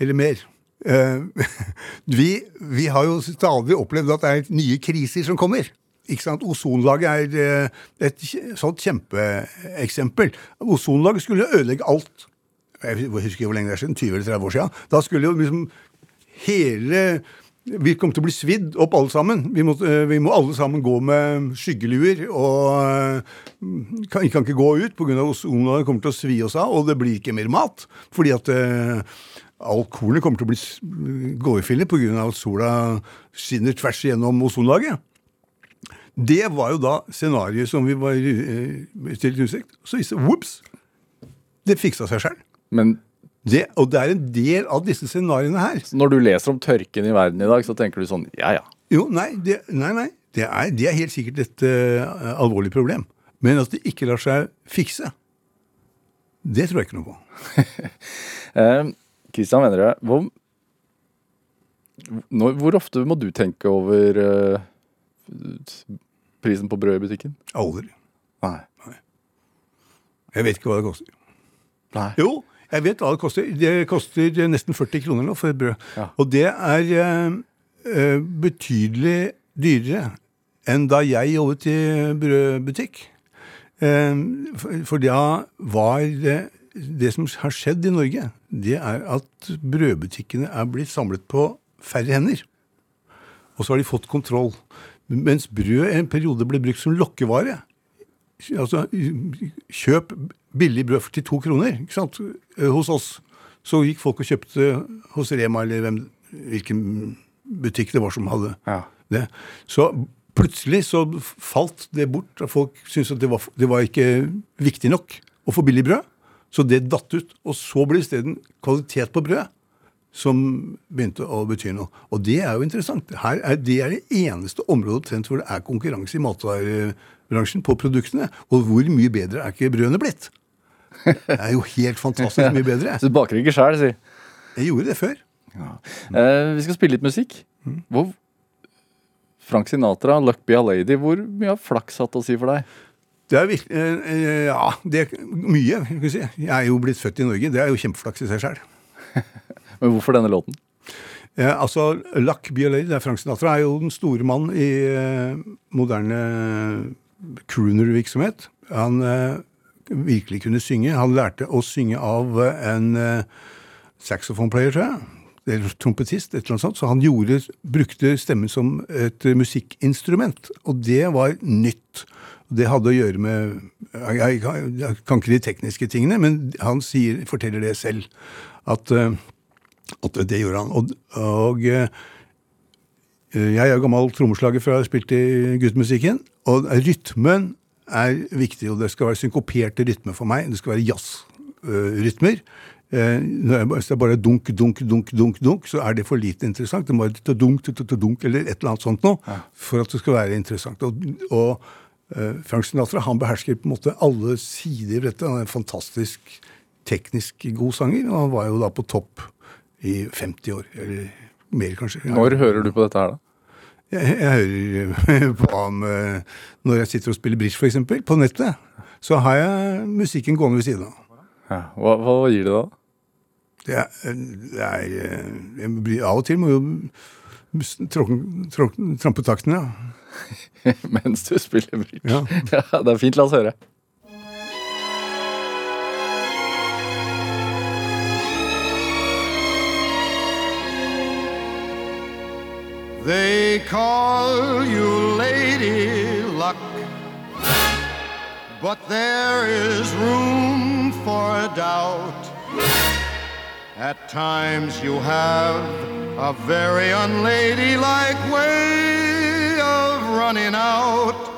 eller mer eh, vi, vi har jo stadig opplevd at det er nye kriser som kommer. Ikke sant? Ozonlaget er eh, et sånt kjempeeksempel. Ozonlaget skulle ødelegge alt. Jeg husker ikke hvor lenge det er siden, 20 eller 30 år siden. Da skulle jo liksom hele vi kom til å bli svidd opp alle sammen. Vi, måtte, eh, vi må alle sammen gå med skyggeluer og eh, kan, kan ikke gå ut pga. ozonlaget kommer til å svi oss av, og det blir ikke mer mat. Fordi at uh, kornet kommer til å bli s- gå i filler pga. at sola skinner tvers igjennom ozonlaget. Det var jo da scenarioet som vi var eh, stilt i utsikt. Så viste det Ops! Det fiksa seg sjøl. Det, og det er en del av disse scenarioene her. når du leser om tørken i verden i dag, så tenker du sånn ja ja. Jo, nei, det, nei, nei. Det, er, det er helt sikkert et uh, alvorlig problem. Men at det ikke lar seg fikse, det tror jeg ikke noe på. Eh, Kristian Vennerød, hvor, hvor ofte må du tenke over eh, prisen på brød i butikken? Aldri. Nei. Jeg vet ikke hva det koster. Nei. Jo, jeg vet hva det koster. Det koster nesten 40 kroner nå for et brød. Ja. Og det er eh, eh, betydelig dyrere enn da jeg jobbet i brødbutikk. Eh, for, for da var det Det som har skjedd i Norge, det er at brødbutikkene er blitt samlet på færre hender. Og så har de fått kontroll. Mens brød en periode ble brukt som lokkevare. Altså, kjøp billig brød til to kroner ikke sant? Eh, hos oss. Så gikk folk og kjøpte hos Rema eller hvem, hvilken butikk det var som hadde Ja. det. Så plutselig så falt det bort. og Folk syntes at det var, det var ikke viktig nok å få billig brød. Så det datt ut. Og så ble isteden kvalitet på brødet som begynte å bety noe. Og det er jo interessant. Her er, det er det eneste området omtrent hvor det er konkurranse i matvarebransjen på produktene. Og hvor mye bedre er ikke brødene blitt? Det er jo helt fantastisk mye bedre. Så du baker ikke sjæl, si. Jeg gjorde det før. Eh, vi skal spille litt musikk. Hvor Frank Sinatra, 'Luck Be a Lady', hvor mye har flaks hatt å si for deg? Det er virkelig eh, Ja, det er mye. kan si. Jeg er jo blitt født i Norge. Det er jo kjempeflaks i seg sjøl. Men hvorfor denne låten? Eh, altså, Lac Be det er Frank Sinatra, er jo den store mannen i eh, moderne crooner-virksomhet. Han eh, virkelig kunne synge. Han lærte å synge av eh, en eh, saxophone-player, tror jeg. eller trompetist, et eller annet sånt, så han gjorde, brukte stemmen som et musikkinstrument. Og det var nytt. Det hadde å gjøre med Jeg, jeg, jeg kan ikke de tekniske tingene, men han sier, forteller det selv. At, eh, at det gjorde han. Og, og eh, jeg er gammel trommeslager fra jeg har spilt i guttmusikken. Og rytmen er viktig, og det skal være synkoperte rytmer for meg. Det skal være jazzrytmer. Hvis det er bare dunk, dunk, dunk, dunk, dunk, så er det for lite interessant. Det må være dunk, dunk, eller et eller annet sånt noe for at det skal være interessant. Og, og uh, Frank Sinatra han behersker på en måte alle sider ved dette. Han er en fantastisk teknisk god sanger, og han var jo da på topp i 50 år. Eller mer, kanskje. Når hører du på dette her, da? Jeg, jeg hører på ham når jeg sitter og spiller bridge, f.eks. På nettet. Så har jeg musikken gående ved siden av. Ja. Hva, hva, gir det da? Det er, det er jeg blir, Av og til må jo trampe takten, ja. Mens du spiller bridge? Ja. ja. Det er fint. La oss høre. They call you Lady Luck, but there is room for doubt. At times you have a very unladylike way of running out.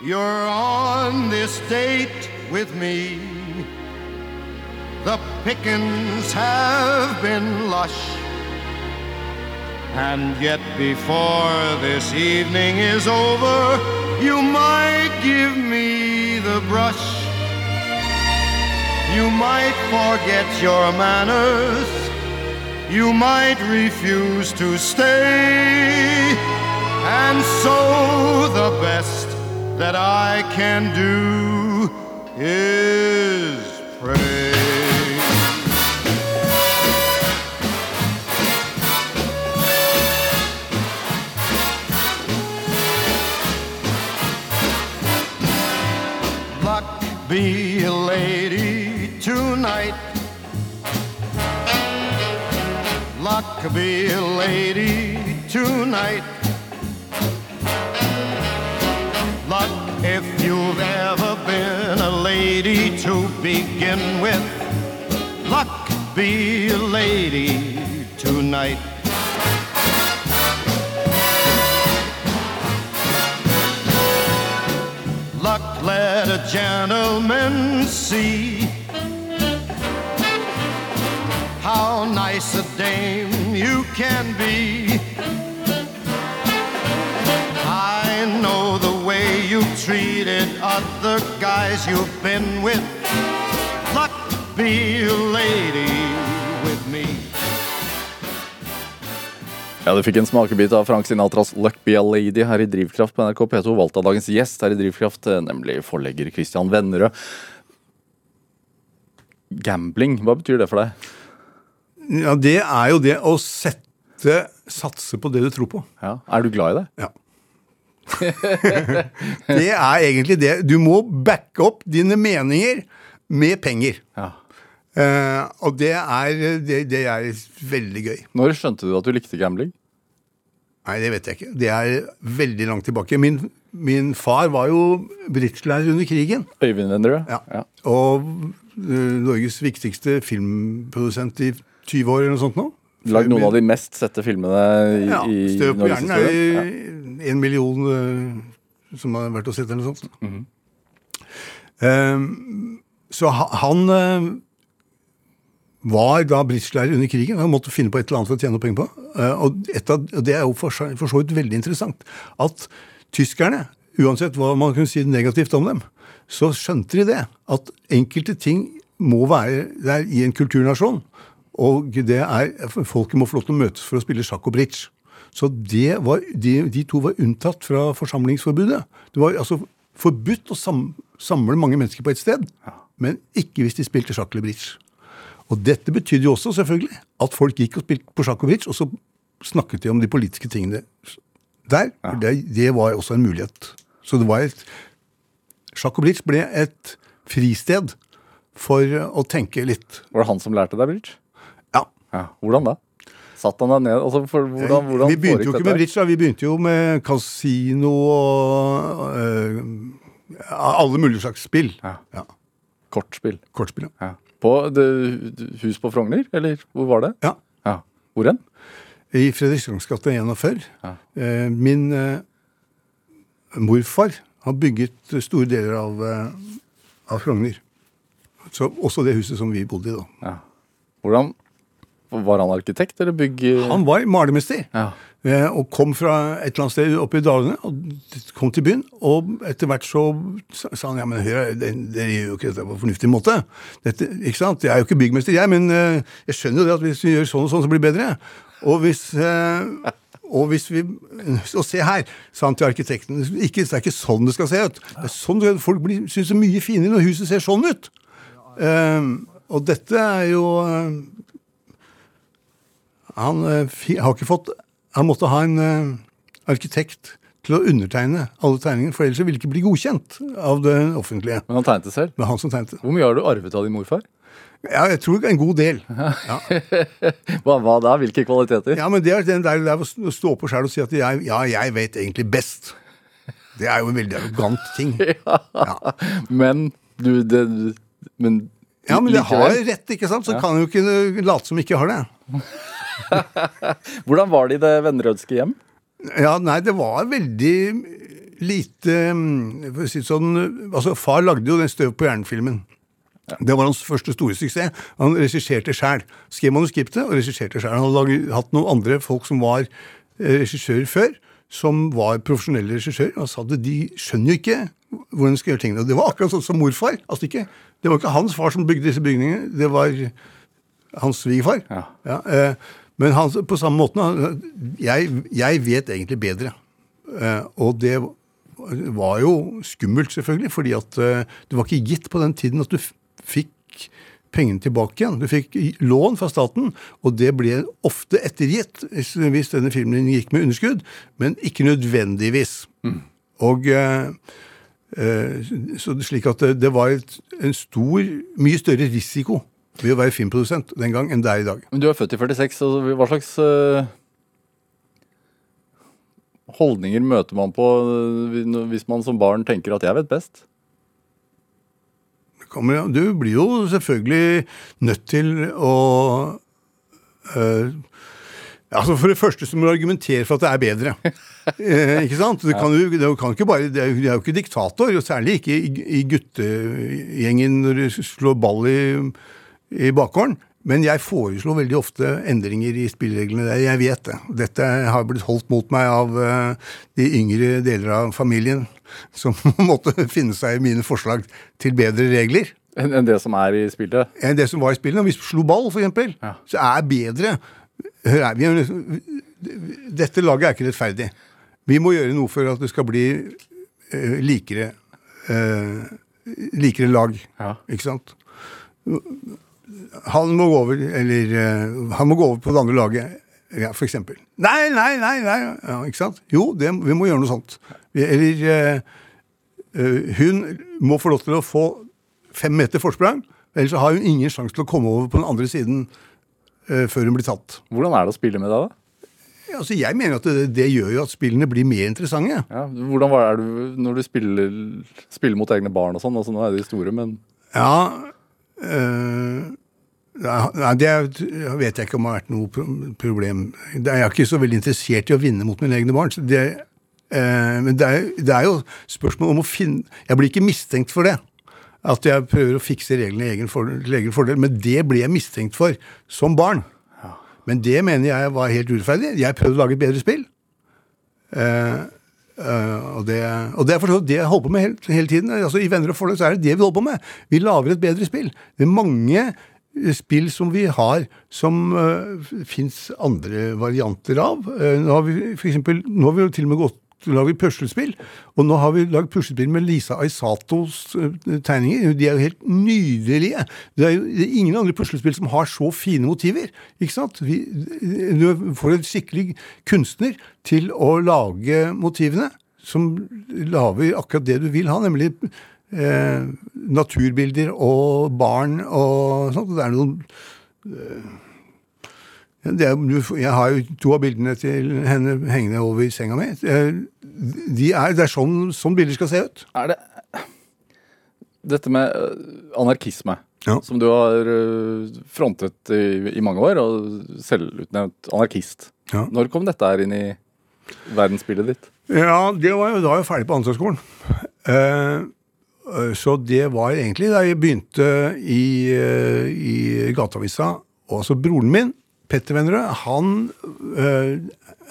You're on this date with me. The pickings have been lush. And yet, before this evening is over, you might give me the brush. You might forget your manners. You might refuse to stay. And so, the best that I can do is pray. Luck be a lady tonight. Luck if you've ever been a lady to begin with. Luck be a lady tonight. luck let a gentleman see guys you've been with. Luck be a lady with me. Ja, Du fikk en smakebit av Frank Sinatras 'Luck Be A Lady' her i Drivkraft på NRK P2. Valgt av dagens gjest her i Drivkraft, nemlig forlegger Christian Vennerød. Gambling, hva betyr det for deg? Ja, Det er jo det å sette Satse på det du tror på. Ja. Er du glad i det? Ja. det er egentlig det. Du må backe opp dine meninger med penger. Ja. Uh, og det er, det, det er veldig gøy. Når skjønte du at du likte gambling? Nei, det vet jeg ikke. Det er veldig langt tilbake. Min, min far var jo bridgelærer under krigen. Øyvind Vennerød? Ja. ja. Og uh, Norges viktigste filmprodusent i 20 år eller noe sånt nå. Lagd noen av de mest sette filmene i, ja, i hjernen er ja. En million uh, som har vært og sett eller noe sånt. Mm -hmm. så han uh, var da bridgelærer under krigen. Han måtte finne på et eller annet for å tjene penger på. Uh, og, av, og, det er jo for, for så vidt veldig interessant. At tyskerne, uansett hva man kunne si negativt om dem, så skjønte de det. At enkelte ting må være der i en kulturnasjon. Og det er, folket må få lov til å møtes for å spille sjakk og bridge. Så var, de, de, to var unntatt fra forsamlingsforbudet. Det var altså forbudt å sam, samle mange mennesker på et sted, men ikke hvis de spilte sjakk eller bridge. Og dette betydde jo også selvfølgelig at folk gikk og spilte på sjakk og bridge, og så snakket de om de politiske tingene der. Ja. Det, det, var også en mulighet. Så det var et Sjakk og bridge ble et fristed for å tenke litt. Var det han som lærte deg bridge? Ja. Ja. Hvordan da? Satt han deg ned? Altså, for, hvordan, hvordan vi begynte jo ikke med bridge, da. Vi begynte jo med kasino og øh, alle mulige slags spill. Ja. Ja. Kortspill. Kortspill. ja. På det, hus på Frogner, eller hvor var det? Ja. Ja. Hvor hen? I Fredrikssunds gate 41. Ja. Eh, min eh, morfar har bygget store deler av, eh, av Frogner. Så også det huset som vi bodde i, da. Ja. Hvordan Var han arkitekt eller bygg... Han var malermester. Ja. Eh, Og kom fra et eller annet sted oppe i dalene og kom til byen. Og etter hvert så sa han ja, men hør, dere gjør jo ikke dette på en fornuftig måte. Dette, ikke sant? Jeg er jo ikke byggmester, jeg, men eh, jeg skjønner jo det at hvis vi gjør sånn og sånn, så blir det bedre. Og hvis, eh, og hvis vi Og se her, sa han til arkitekten. Ikke, det er ikke sånn det skal se ut. Det er sånn Folk blir- syns det er mye finere når huset ser sånn ut. Eh, og dette er jo han eh, har ikke fått Han måtte ha en eh, arkitekt til å undertegne alle tegningene, for ellers ville det ikke bli godkjent av det offentlige. Men han tegnet selv. Det var han som tegnet. Hvor mye har du arvet av din morfar? Ja, jeg tror en god del. Hva, hva da? Hvilke kvaliteter? Ja, men det er den der, der å stå på sjøl og si at jeg, ja, jeg vet egentlig best. Det er jo en veldig arrogant ting. Men du, det Men Ja, men det har rett, ikke sant? Så kan jeg jo ikke late som ikke har det. Hvordan var det i det Vennerødske hjem? Ja, nei, det var veldig lite mm, For å si sånn Altså, far lagde jo den Støv på hjernen-filmen. Det var hans første store suksess. Han regisserte sjæl. Skrev manuskriptet og regisserte sjæl. Han hadde hatt noen andre folk som var eh, regissører før, som var profesjonelle regissører. Og sa at de skjønner jo ikke hvordan de skal gjøre tingene. Og det var akkurat sånn som morfar. Altså ikke, det var ikke hans far som bygde disse bygningene, det var hans svigerfar. Ja. eh, men han, på samme måte jeg, jeg vet egentlig bedre. Eh, og det var jo skummelt, selvfølgelig, fordi at eh, det var ikke gitt på den tiden at du fikk pengene tilbake igjen. Du fikk lån fra staten, og det ble ofte ettergitt hvis, denne filmen gikk med underskudd, men ikke nødvendigvis. Og eh, så slik at det, det var en stor, mye større risiko ved å være filmprodusent den gang enn det er i dag. Men Du er født i 46, altså hva slags uh, holdninger møter man på uh, hvis man som barn tenker at 'jeg vet best'? kommer, du blir jo selvfølgelig nødt til å uh, altså For det første så må du argumentere for at det er bedre. eh, ikke sant? Du kan, jo, du kan ikke bare, det er, jo- det er jo ikke diktator, og særlig ikke i, i guttegjengen når du slår ball i, i bakgården. Men jeg foreslo veldig ofte endringer i spillereglene der. Jeg vet det. Dette har blitt holdt mot meg av eh, de yngre deler av familien, som måtte finne seg i mine forslag til bedre regler Enn det som er i spillet? enn det som var i spillet. Når vi slo ball, eksempel, Ja. så er bedre Hør her, vi liksom- Dette laget er ikke rettferdig. Vi må gjøre noe for at det skal bli uh, likere uh, likere lag. Ja. Ikke sant? Han må gå over, eller eh, Han må gå over på det andre laget, ja, for eksempel. Nei, nei, nei! nei. Ja, ikke sant? Jo, det, vi må gjøre noe sånt. Eller eh, Hun må få lov til å få fem meter forsprang, ellers har hun ingen sjanse til å komme over på den andre siden eh, før hun blir tatt. Hvordan er det å spille med deg, da? Altså, jeg mener at det, det gjør jo at spillene blir mer interessante. Ja, hvordan er du når du spiller, spiller mot egne barn og sånn? Altså, nå er de store, men Ja øh, Nei, det vet jeg ikke om det har vært noe problem. Jeg er ikke så veldig interessert i å vinne mot mine egne barn. Det, eh, men det er, det er jo spørsmål om å finne Jeg blir ikke mistenkt for det. At jeg prøver å fikse reglene egen til egen fordel. Men det ble jeg mistenkt for som barn. Men det mener jeg var helt urettferdig. Jeg prøvde å lage et bedre spill. Eh, eh, og, det, og det er for det jeg holder på med hele, hele tiden. Altså, I Venner og forhold så er det det vi holder på med. Vi lager et bedre spill. Det er mange spill som vi har som uh, fins andre varianter av. Uh, nå har vi for eksempel, nå har vi jo til og med gått lager puslespill, og nå har vi lagd puslespill med Lisa Aisatos eh, tegninger. De er jo helt nydelige. Det er jo det er ingen andre puslespill som har så fine motiver. Ikke sant? Vi, du får en skikkelig kunstner til å lage motivene, som lager akkurat det du vil ha, nemlig eh, naturbilder og barn og sånt. Det er noen eh, Det er, jeg har jo to av bildene til henne hengende over i senga mi. Eh, De er, det er sånn, sånn bilder skal se ut. Er det Dette med øh, anarkisme, Ja. som du har øh, frontet i, i mange år, og selvutnevnt anarkist. Ja. Når kom dette her inn i verdensbildet ditt? Ja, det var jo da jeg var ferdig på. Eh, eh, så det var egentlig da jeg begynte i, eh, i Gateavisa. Og altså broren min, Petter Vennerød, han øh,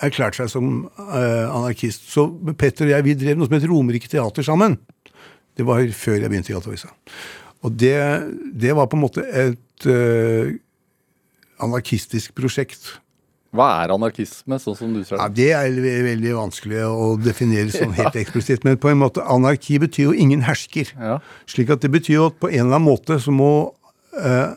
erklærte seg som øh, anarkist. Så Petter og jeg vi drev noe som het Romerike Teater sammen. Det var før jeg begynte i Gateavisa. Og det, det var på en måte et øh, anarkistisk prosjekt. Hva er anarkisme, sånn som du ser Ja, det? Det er veldig vanskelig å definere sånn helt eksplisitt. Men på en måte, anarki betyr jo ingen hersker. Ja. Slik at det betyr jo at på en eller annen måte så må eh,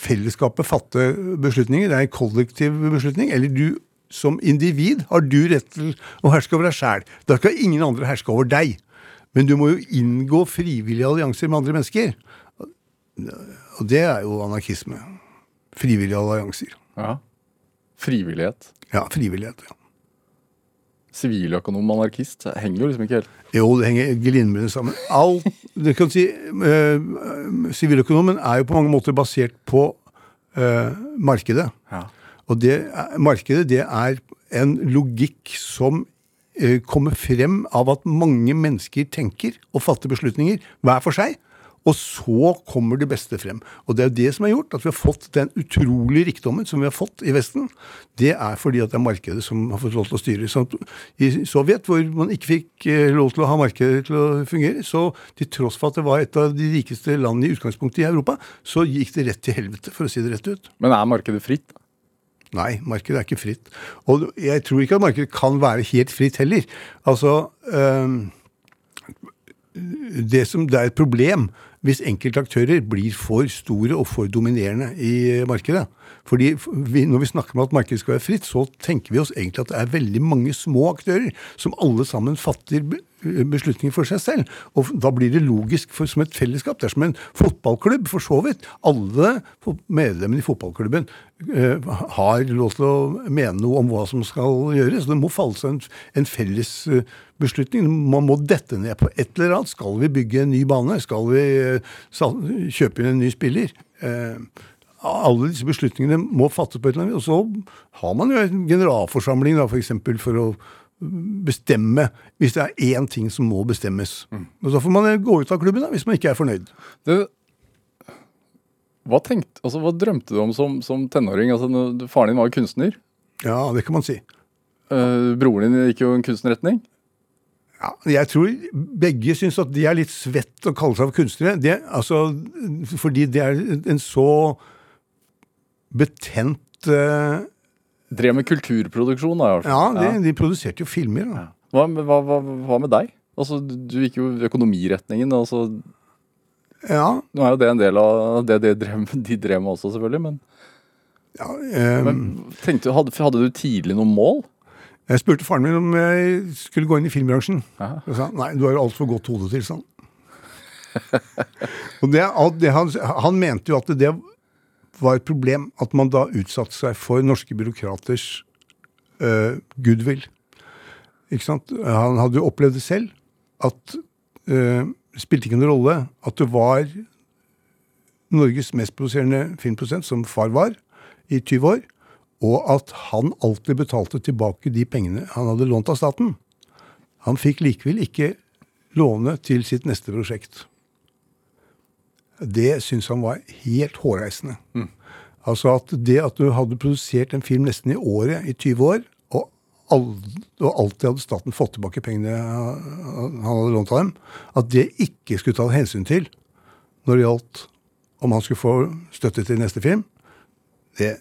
fellesskapet fatte beslutninger. Det er en kollektiv beslutning. Eller du som individ har du rett til å herske over deg sjæl. Da skal ingen andre herske over deg. Men du må jo inngå frivillige allianser med andre mennesker. Og det er jo anarkisme. Frivillige allianser. ja. Frivillighet. Ja, frivillighet. ja. Siviløkonom anarkist henger jo liksom ikke helt Jo, det henger glimrende sammen. Alt, du kan si, eh, Siviløkonomen er jo på mange måter basert på eh, markedet. Ja. Og det, markedet det er en logikk som eh, kommer frem av at mange mennesker tenker og fatter beslutninger hver for seg. Og så kommer det beste frem. Og det er jo det som har gjort at vi har fått den utrolige rikdommen som vi har fått i Vesten. Det er fordi at det er markedet som har fått lov til å styre. Så I Sovjet, hvor man ikke fikk eh, lov til å ha markedet til å fungere, så til tross for at det var et av de rikeste landene i utgangspunktet i Europa, så gikk det rett til helvete, for å si det rett ut. Men er markedet fritt? Nei, markedet er ikke fritt. Og jeg tror ikke at markedet kan være helt fritt heller. Altså øh, det, som, det er et problem hvis enkelte aktører blir for store og for dominerende i markedet. Fordi vi, Når vi snakker om at markedet skal være fritt, så tenker vi oss egentlig at det er veldig mange små aktører som alle sammen fatter be- beslutninger for seg selv. Og da blir det logisk for, som et fellesskap. Det er som en fotballklubb, for så vidt. Alle medlemmene i fotballklubben uh, har lov til å mene noe om hva som skal gjøres. Det må falle seg en, en felles uh, beslutning. Man må dette ned på et eller annet. Skal vi bygge en ny bane? Skal vi uh, kjøpe inn en ny spiller? Eh, alle disse beslutningene må fattes på et eller annet vis. Og så har man jo en generalforsamling da, for, eksempel, for å bestemme hvis det er én ting som må bestemmes. Og Så får man gå ut av klubben da, hvis man ikke er fornøyd. Det, hva, tenkte, altså, hva drømte du om som, som tenåring? Altså, faren din var jo kunstner. Ja, det kan man si. Eh, broren din gikk jo en kunstnerretning. Ja, jeg tror begge syns at de er litt svett å kalle seg for kunstnere. Det, altså, fordi det er en så betent uh, Drev med kulturproduksjon, da. i hvert Ja, fall. de, de produserte jo filmer. Da. Hva, hva, hva, hva med deg? Altså, du gikk jo økonomiretningen. Altså, Ja, nå er jo det en del av det de drev, de drev med også, selvfølgelig. Men, ja um, men tenkte, hadde, hadde du tidlig noen mål? Jeg spurte faren min om jeg skulle gå inn i filmbransjen. Ja. Og sa nei, du har jo altfor godt hode til sånn. og det, det han, han mente jo at det var et problem at man da utsatte seg for norske byråkraters uh, goodwill. Ikke sant? Han hadde jo opplevd det selv, at uh, spilte ikke noen rolle at det var Norges mest produserende filmprodusent, som far var, i 20 år, og at han alltid betalte tilbake de pengene han hadde lånt av staten. Han fikk likevel ikke låne til sitt neste prosjekt. Det syntes han var helt hårreisende. Altså at det at du hadde produsert en film nesten i året i 20 år, og, aldri, og alltid hadde staten fått tilbake pengene han hadde lånt av dem, at det ikke skulle ta hensyn til når det gjaldt om han skulle få støtte til neste film, det,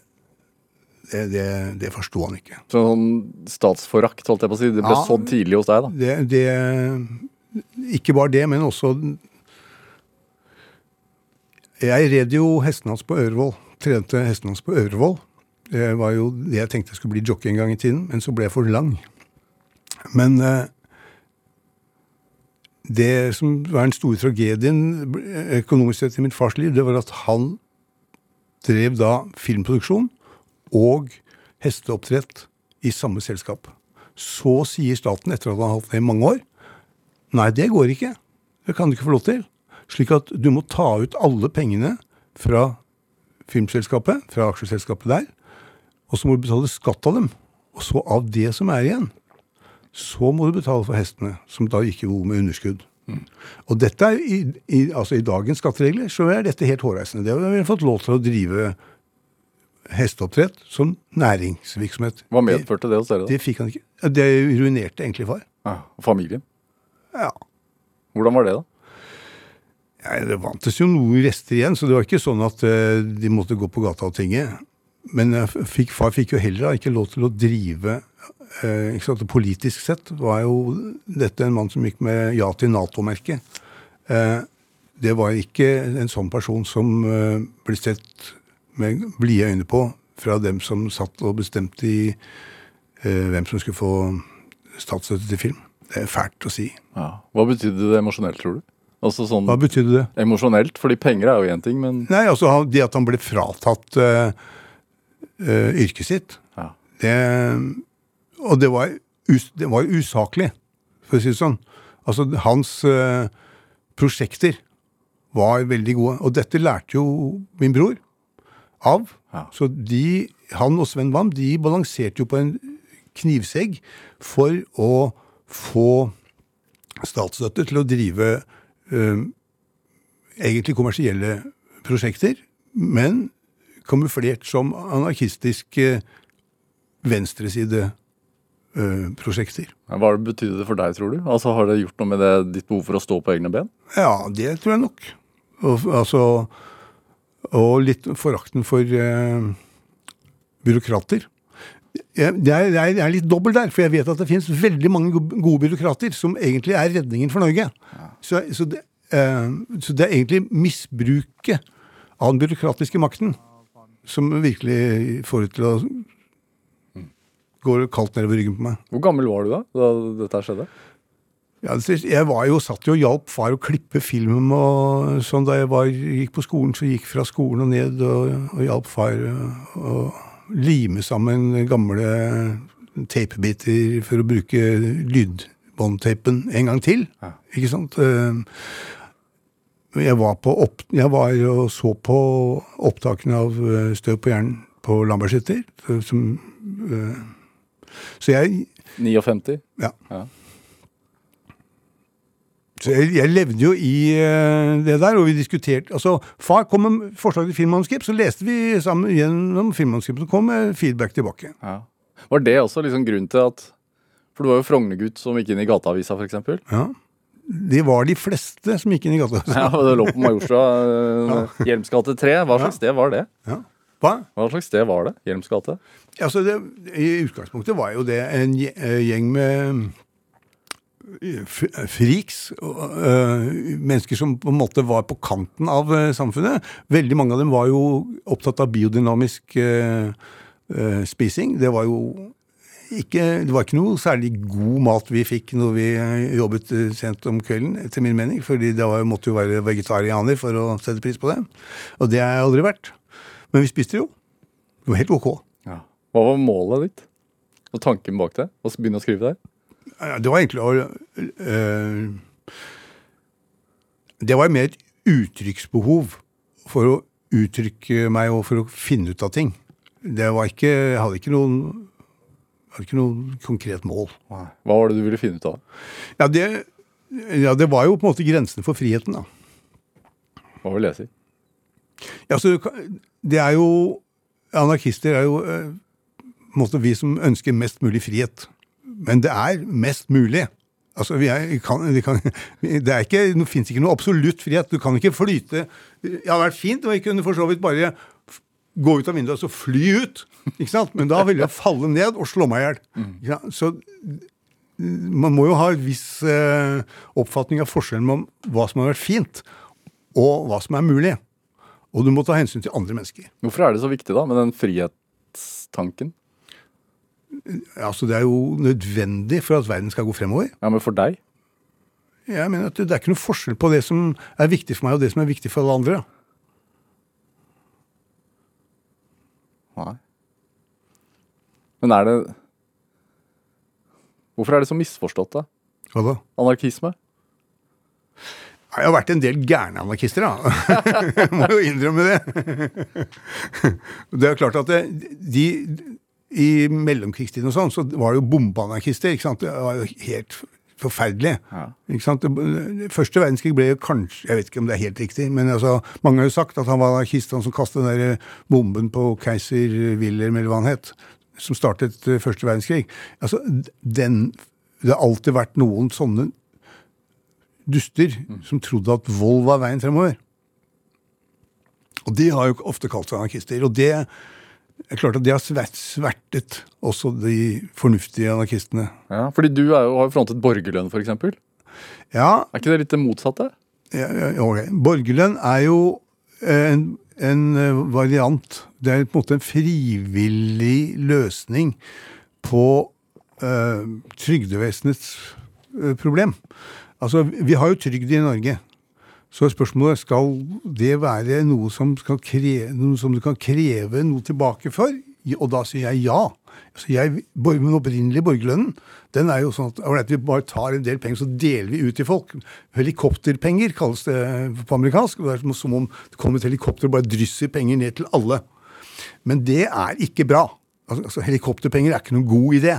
det, det, det forsto han ikke. Sånn statsforakt, holdt jeg på å si. Det ble Ja. sådd tidlig hos deg, da. Det, det Ikke bare det, men også Jeg red jo hesten hans på Ørevoll. Trente hesten hans på Ørevoll. Det var jo det jeg tenkte skulle bli jockey en gang i tiden, men så ble jeg for lang. Men eh, det som var den store tragedien eh, økonomisk sett i mitt fars liv, det var at han drev da filmproduksjon og hesteoppdrett i samme selskap. Så sier staten, etter at han har hatt det i mange år, nei, det går ikke. Det kan du ikke få lov til. Slik at du må ta ut alle pengene fra filmselskapet, fra aksjeselskapet der, og så må du betale skatt av dem. Og så av det som er igjen, så må du betale for hestene, som da gikk jo med underskudd. Og dette er i, i, altså i dagens skatteregler så er dette helt hårreisende. Det har vi fått lov til å drive hesteoppdrett som næringsvirksomhet. Hva medførte det hos dere? da? Det fikk han ikke. Det ruinerte egentlig far. Ja, og familien? Ja. Hvordan var det, da? Ja, det vantes jo noen rester igjen, så det var ikke sånn at eh, de måtte gå på gata og tinge. Men eh, fikk, far fikk jo heller ikke lov til å drive ikke sant? Politisk sett var jo dette en mann som gikk med ja til Nato-merket. Det var ikke en sånn person som ble sett med blide øyne på fra dem som satt og bestemte i hvem som skulle få statsstøtte til film. Det er fælt å si. Ja. Hva betydde det emosjonelt, tror du? Altså sånn Hva betydde det? emosjonelt, fordi penger er jo én ting, men Nei, altså det at han ble fratatt uh, uh, yrket sitt, Ja. det Og det var, us, det var usaklig, for å si det sånn. Altså, hans uh, prosjekter var veldig gode. Og dette lærte jo min bror av. Ja. Så de, han og Sven Wam de balanserte jo på en knivsegg for å få statsstøtte til å drive egentlig kommersielle prosjekter, men kamuflert som anarkistiske venstresideprosjekter. hva betydde det for deg, tror du? Altså Har det gjort noe med det, ditt behov for å stå på egne ben? Ja, det tror jeg nok. Og, altså, og litt forakten for eh, byråkrater. Jeg, det jeg er litt dobbelt der, for jeg vet at det finnes veldig mange gode byråkrater som egentlig er redningen for Norge. Så, så, det, eh, så det er egentlig misbruket av den byråkratiske makten som virkelig får det til å gå kaldt nedover ryggen på meg. Hvor gammel var du da da dette skjedde? Ja, jeg var jo, satt jo og hjalp far å klippe film og sånn da jeg var, gikk på skolen. Så gikk fra skolen og ned og, og hjalp far å lime sammen gamle tapebiter for å bruke lydbåndtapen en gang til. Ja. Ikke sant? Eh, Jeg var, på opp, jeg var og så på opptakene av eh, Støv på hjernen på Lambertseter. så- som, eh, Så jeg 59? ja. Ja. Så jeg, jeg levde jo i uh, det der, og vi diskuterte altså, Far kom med forslag til filmmanuskript, så leste vi sammen gjennom filmmanuskriptet, og kom med feedback tilbake. Ja. Var det også liksom grunnen til at For du var jo Frogner-gutt som gikk inn i Gateavisa, f.eks. Ja. Det var de fleste som gikk inn i Gateavisa. Ja, og det lå på Majorstua. eh, Hjelms gate 3. Hva slags sted var det? Ja. Hva? Hva slags sted var det? Hjelms gate? Altså, det, I utgangspunktet var jo det en eh, gjeng med friks. eh, mennesker som på en måte var på kanten av eh, samfunnet. Veldig mange av dem var jo opptatt av biodynamisk eh, spising. Det var jo ikke, det var ikke noe særlig god mat vi fikk når vi jobbet sent om kvelden, etter min mening. fordi det var, måtte jo være vegetarianer for å sette pris på det. Og det har jeg aldri vært. Men vi spiste jo. Det var helt ok. Ja. Hva var målet ditt? Og tanken bak det? Å begynne å skrive der? Det var egentlig øh, Det var mer et uttrykksbehov for å uttrykke meg og for å finne ut av ting. Det var ikke Jeg hadde ikke noen hadde ikke noe konkret mål. Hva var det du ville finne ut av? Ja det, ja, det var jo på en måte grensen for friheten, da. Hva vil jeg si? Ja, så det er jo Anarkister er jo øh, på en måte vi som ønsker mest mulig frihet. Men det er mest mulig. Altså, vi er, kan, vi kan, det er ikke, det fins ikke noe absolutt frihet. Du kan ikke flyte Det hadde vært fint om jeg kunne for så vidt bare gå ut av vinduet og så fly ut. ikke sant? Men da ville jeg falle ned og slå meg i hjel. Ikke? Så man må jo ha en viss eh, oppfatning av forskjellen om hva som har vært fint, og hva som er mulig. Og du må ta hensyn til andre mennesker. Hvorfor er det så viktig da med den frihetstanken? Altså, Det er jo nødvendig for at verden skal gå fremover. Ja, men for deg? Jeg mener at Det er ikke noe forskjell på det som er viktig for meg, og det som er viktig for alle andre. Nei. Men er det Hvorfor er det så misforstått, da? Hva da? Anarkisme? Jeg har vært en del gærne anarkister, da. Jeg må jo innrømme det. Det er klart at det, de I mellomkrigstiden og sånn, så var det jo bombeanarkister. ikke sant? Det var jo helt forferdelig. Ja. Ikke sant? Første verdenskrig ble jo kanskje Jeg vet ikke om det er helt riktig, men altså, mange har jo sagt at han var anarkist, han som kastet den der bomben på keiser Wilhelm, eller hva han het, som startet eh, første verdenskrig. Altså, den Det har alltid vært noen sånne duster som trodde at vold var veien fremover. Og de har jo ofte kalt seg anarkister. Og det er klart at det har svert- svertet også de fornuftige anarkistene. Ja, fordi du er jo, har jo frontet borgerlønn, f.eks. Er Ja, ikke det litt det motsatte? ja, ja, okay. Borgerlønn er jo en, en eh, variant. Det er på en måte en frivillig løsning på eh, trygdevesenets eh, problem. Altså, vi har jo trygd i Norge. Så er spørsmålet skal det være noe som, kreve, noe som du kan kreve noe tilbake for. Og da sier jeg ja. Altså jeg, den opprinnelige borgerlønnen den er jo sånn at, right, vi bare tar en del penger så deler vi ut til folk. Helikopterpenger kalles det på amerikansk. Det er som om det kommer et helikopter og bare drysser penger ned til alle. Men det er ikke bra. Altså, altså, helikopterpenger er ikke noen god idé.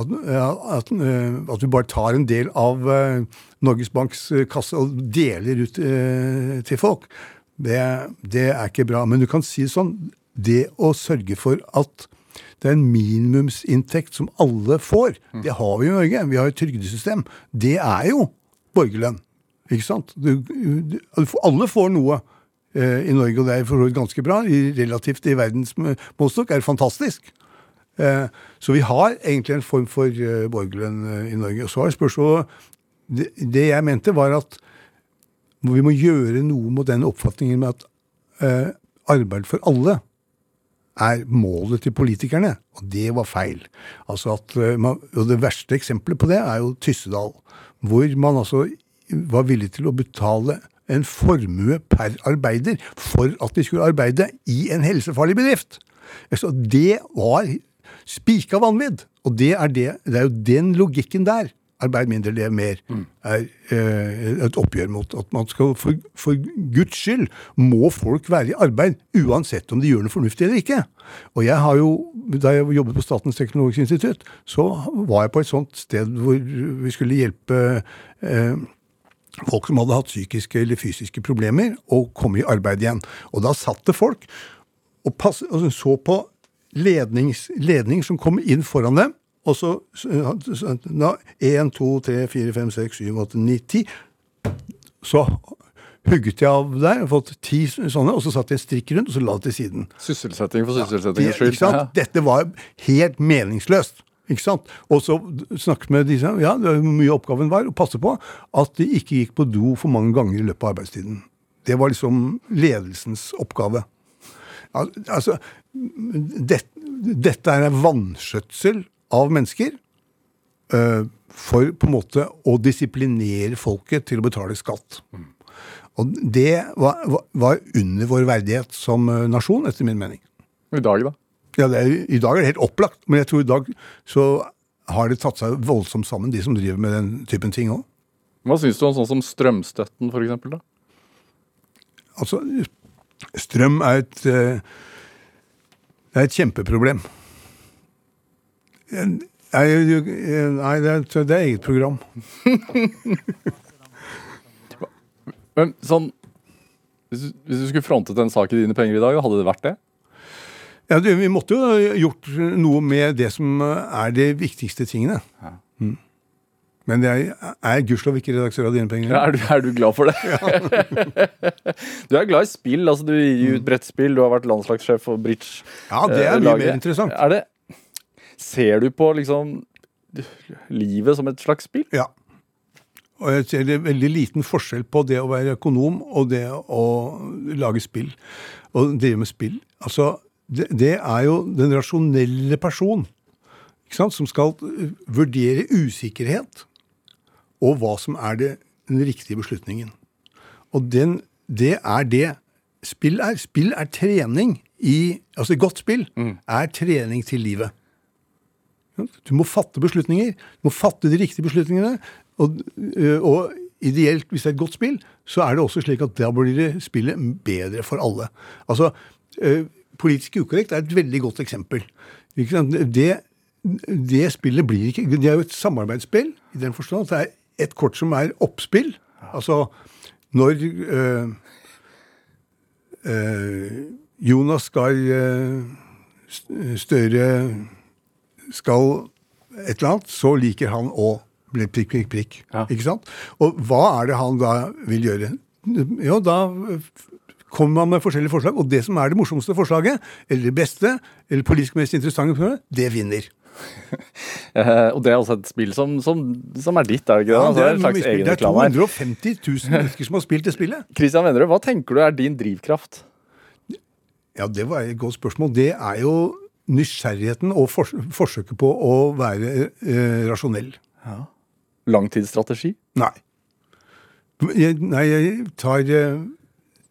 At, at, eh, at du bare tar en del av eh, Norges Banks eh, kasse og deler ut til folk, det, det er ikke bra. Men du kan si det sånn, det å sørge for at det er en minimumsinntekt som alle får, det har vi i Norge. Vi har et trygdesystem. Det er jo borgerlønn. Ikke sant? Du, du, alle får noe eh, i Norge, og det er for ganske bra. I, relativt i verdens målestokk er det fantastisk. Eh, Så vi har egentlig en form for eh, borgerlønn eh, i Norge. Og så er spørsmålet det, det jeg mente, var at vi må gjøre noe mot den oppfatningen med at arbeid for alle er målet til politikerne. Og det var feil. Altså at, og Det verste eksempelet på det er jo Tyssedal, hvor man altså var villig til å betale en formue per arbeider for at de skulle arbeide i en helsefarlig bedrift. Altså, det var spika vanvidd. Og det er, det, det er jo den logikken der. Arbeid mindre, lev mer. er eh, et oppgjør mot. At man skal, for, for Guds skyld må folk være i arbeid uansett om de gjør noe fornuftig eller ikke. Og jeg har jo, Da jeg jobbet på Statens teknologiske institutt, så var jeg på et sånt sted hvor vi skulle hjelpe eh, folk som hadde hatt psykiske eller fysiske problemer, å komme i arbeid igjen. Og da satt det folk og, pass, og så på lednings, ledning som kom inn foran dem. Og så da, 1, 2, 3, 4, 5, 6, 7, 8, 9, 10. Så hugget jeg av der, og fått ti sånne, og så satte jeg strikk rundt, og så la det til siden. Sysselsetting for sysselsettingens skyld. Ja. Dette var helt meningsløst. Ikke sant? Og så snakket med disse, ja, det var mye oppgaven var å passe på at de ikke gikk på do for mange ganger i løpet av arbeidstiden. Det var liksom ledelsens oppgave. Al- Altså, det, dette er en vanskjøtsel av mennesker øh, for på en måte å disiplinere folket til å betale skatt. Og det var, var- under vår verdighet som øh, nasjon, etter min mening. I dag, da? Ja, er, I dag er det helt opplagt, men jeg tror i dag så har det tatt seg voldsomt sammen, de som driver med den typen ting òg. Hva syns du om sånn som strømstøtten, da? Altså, strøm er et eh, Det er et kjempeproblem. Nei, nei det, er, det er eget program. Men sånn hvis du, hvis du skulle frontet en sak i Dine penger i dag, hadde det vært det? Ja, Vi måtte jo gjort noe med det som er de viktigste tingene. Mm. Men jeg er gudskjelov ikke redaktør av Dine penger. Er du, er du glad for det? du er glad i spill. altså Du gir ut brettspill, du har vært landslagssjef for bridge. Ja, det er eh, mye mer interessant. Er det, ser du på liksom livet som et slags spill? Ja. Og jeg ser det er veldig liten forskjell på det å være økonom og det å lage spill. Og drive med spill. Altså, det, det er jo den rasjonelle person ikke sant, som skal vurdere usikkerhet og hva som er det, den riktige beslutningen. Og den, det er det spill er. Spill er trening i Altså godt spill er trening til livet. Du må fatte beslutninger. Du må fatte de riktige beslutningene. Og, øh, og ideelt, hvis det er et godt spill, så er det også slik at da blir det spillet bedre for alle. Altså, øh, Politisk ukorrekt er et veldig godt eksempel. Det, det spillet blir ikke Det er jo et samarbeidsspill i den forstand at det er et kort som er oppspill. Altså når øh, øh, Jonas Gahr øh, Støre skal et eller annet, så liker han å bli prikk, prikk, prikk. Ja. Ikke sant? Og hva er det han da vil gjøre? Jo, da kommer man med forskjellige forslag, og det som er det morsomste forslaget, eller det beste, eller politisk mest interessante, det vinner. Eh, og det er altså et spill som, som, som er ditt, er det ikke det? Ja, det er altså, det, er det er 250 000 mennesker som har spilt det spillet. Christian Vennerød, hva tenker du er din drivkraft? Ja, det var et godt spørsmål. Det er jo nysgjerrigheten og fors forsøket på å være eh, rasjonell. Langtidsstrategi? Nei. Jeg, nei, jeg tar eh,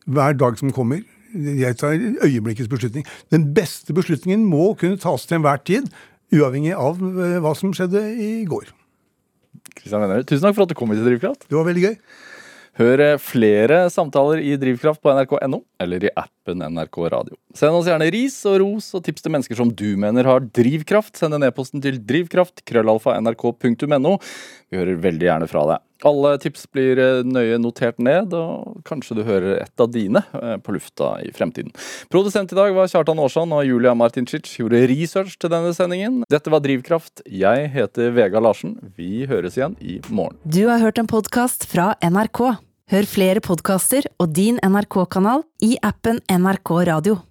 hver dag som kommer. Jeg tar øyeblikkets beslutning. Den beste beslutningen må kunne tas til enhver tid, uavhengig av eh, hva som skjedde i går. Kristian Venner, tusen takk for at du kom hit til Drivkraft. Det var veldig gøy. Hør eh, flere samtaler i Drivkraft på nrk.no eller i appen NRK Radio. Send oss gjerne ris og ros og tips til mennesker som du mener har drivkraft. Send en e-posten til drivkraft, krøllalfa, nrk.no. Vi hører veldig gjerne fra deg. Alle tips blir eh, nøye notert ned, og kanskje du hører et av dine eh, på lufta i fremtiden. Produsent i dag var Kjartan Aarsand, og Julia Martincic gjorde research til denne sendingen. Dette var Drivkraft. Jeg heter Vega Larsen. Vi høres igjen i morgen. Du har hørt en podkast fra NRK. Hør flere podkaster og din NRK-kanal i appen NRK Radio.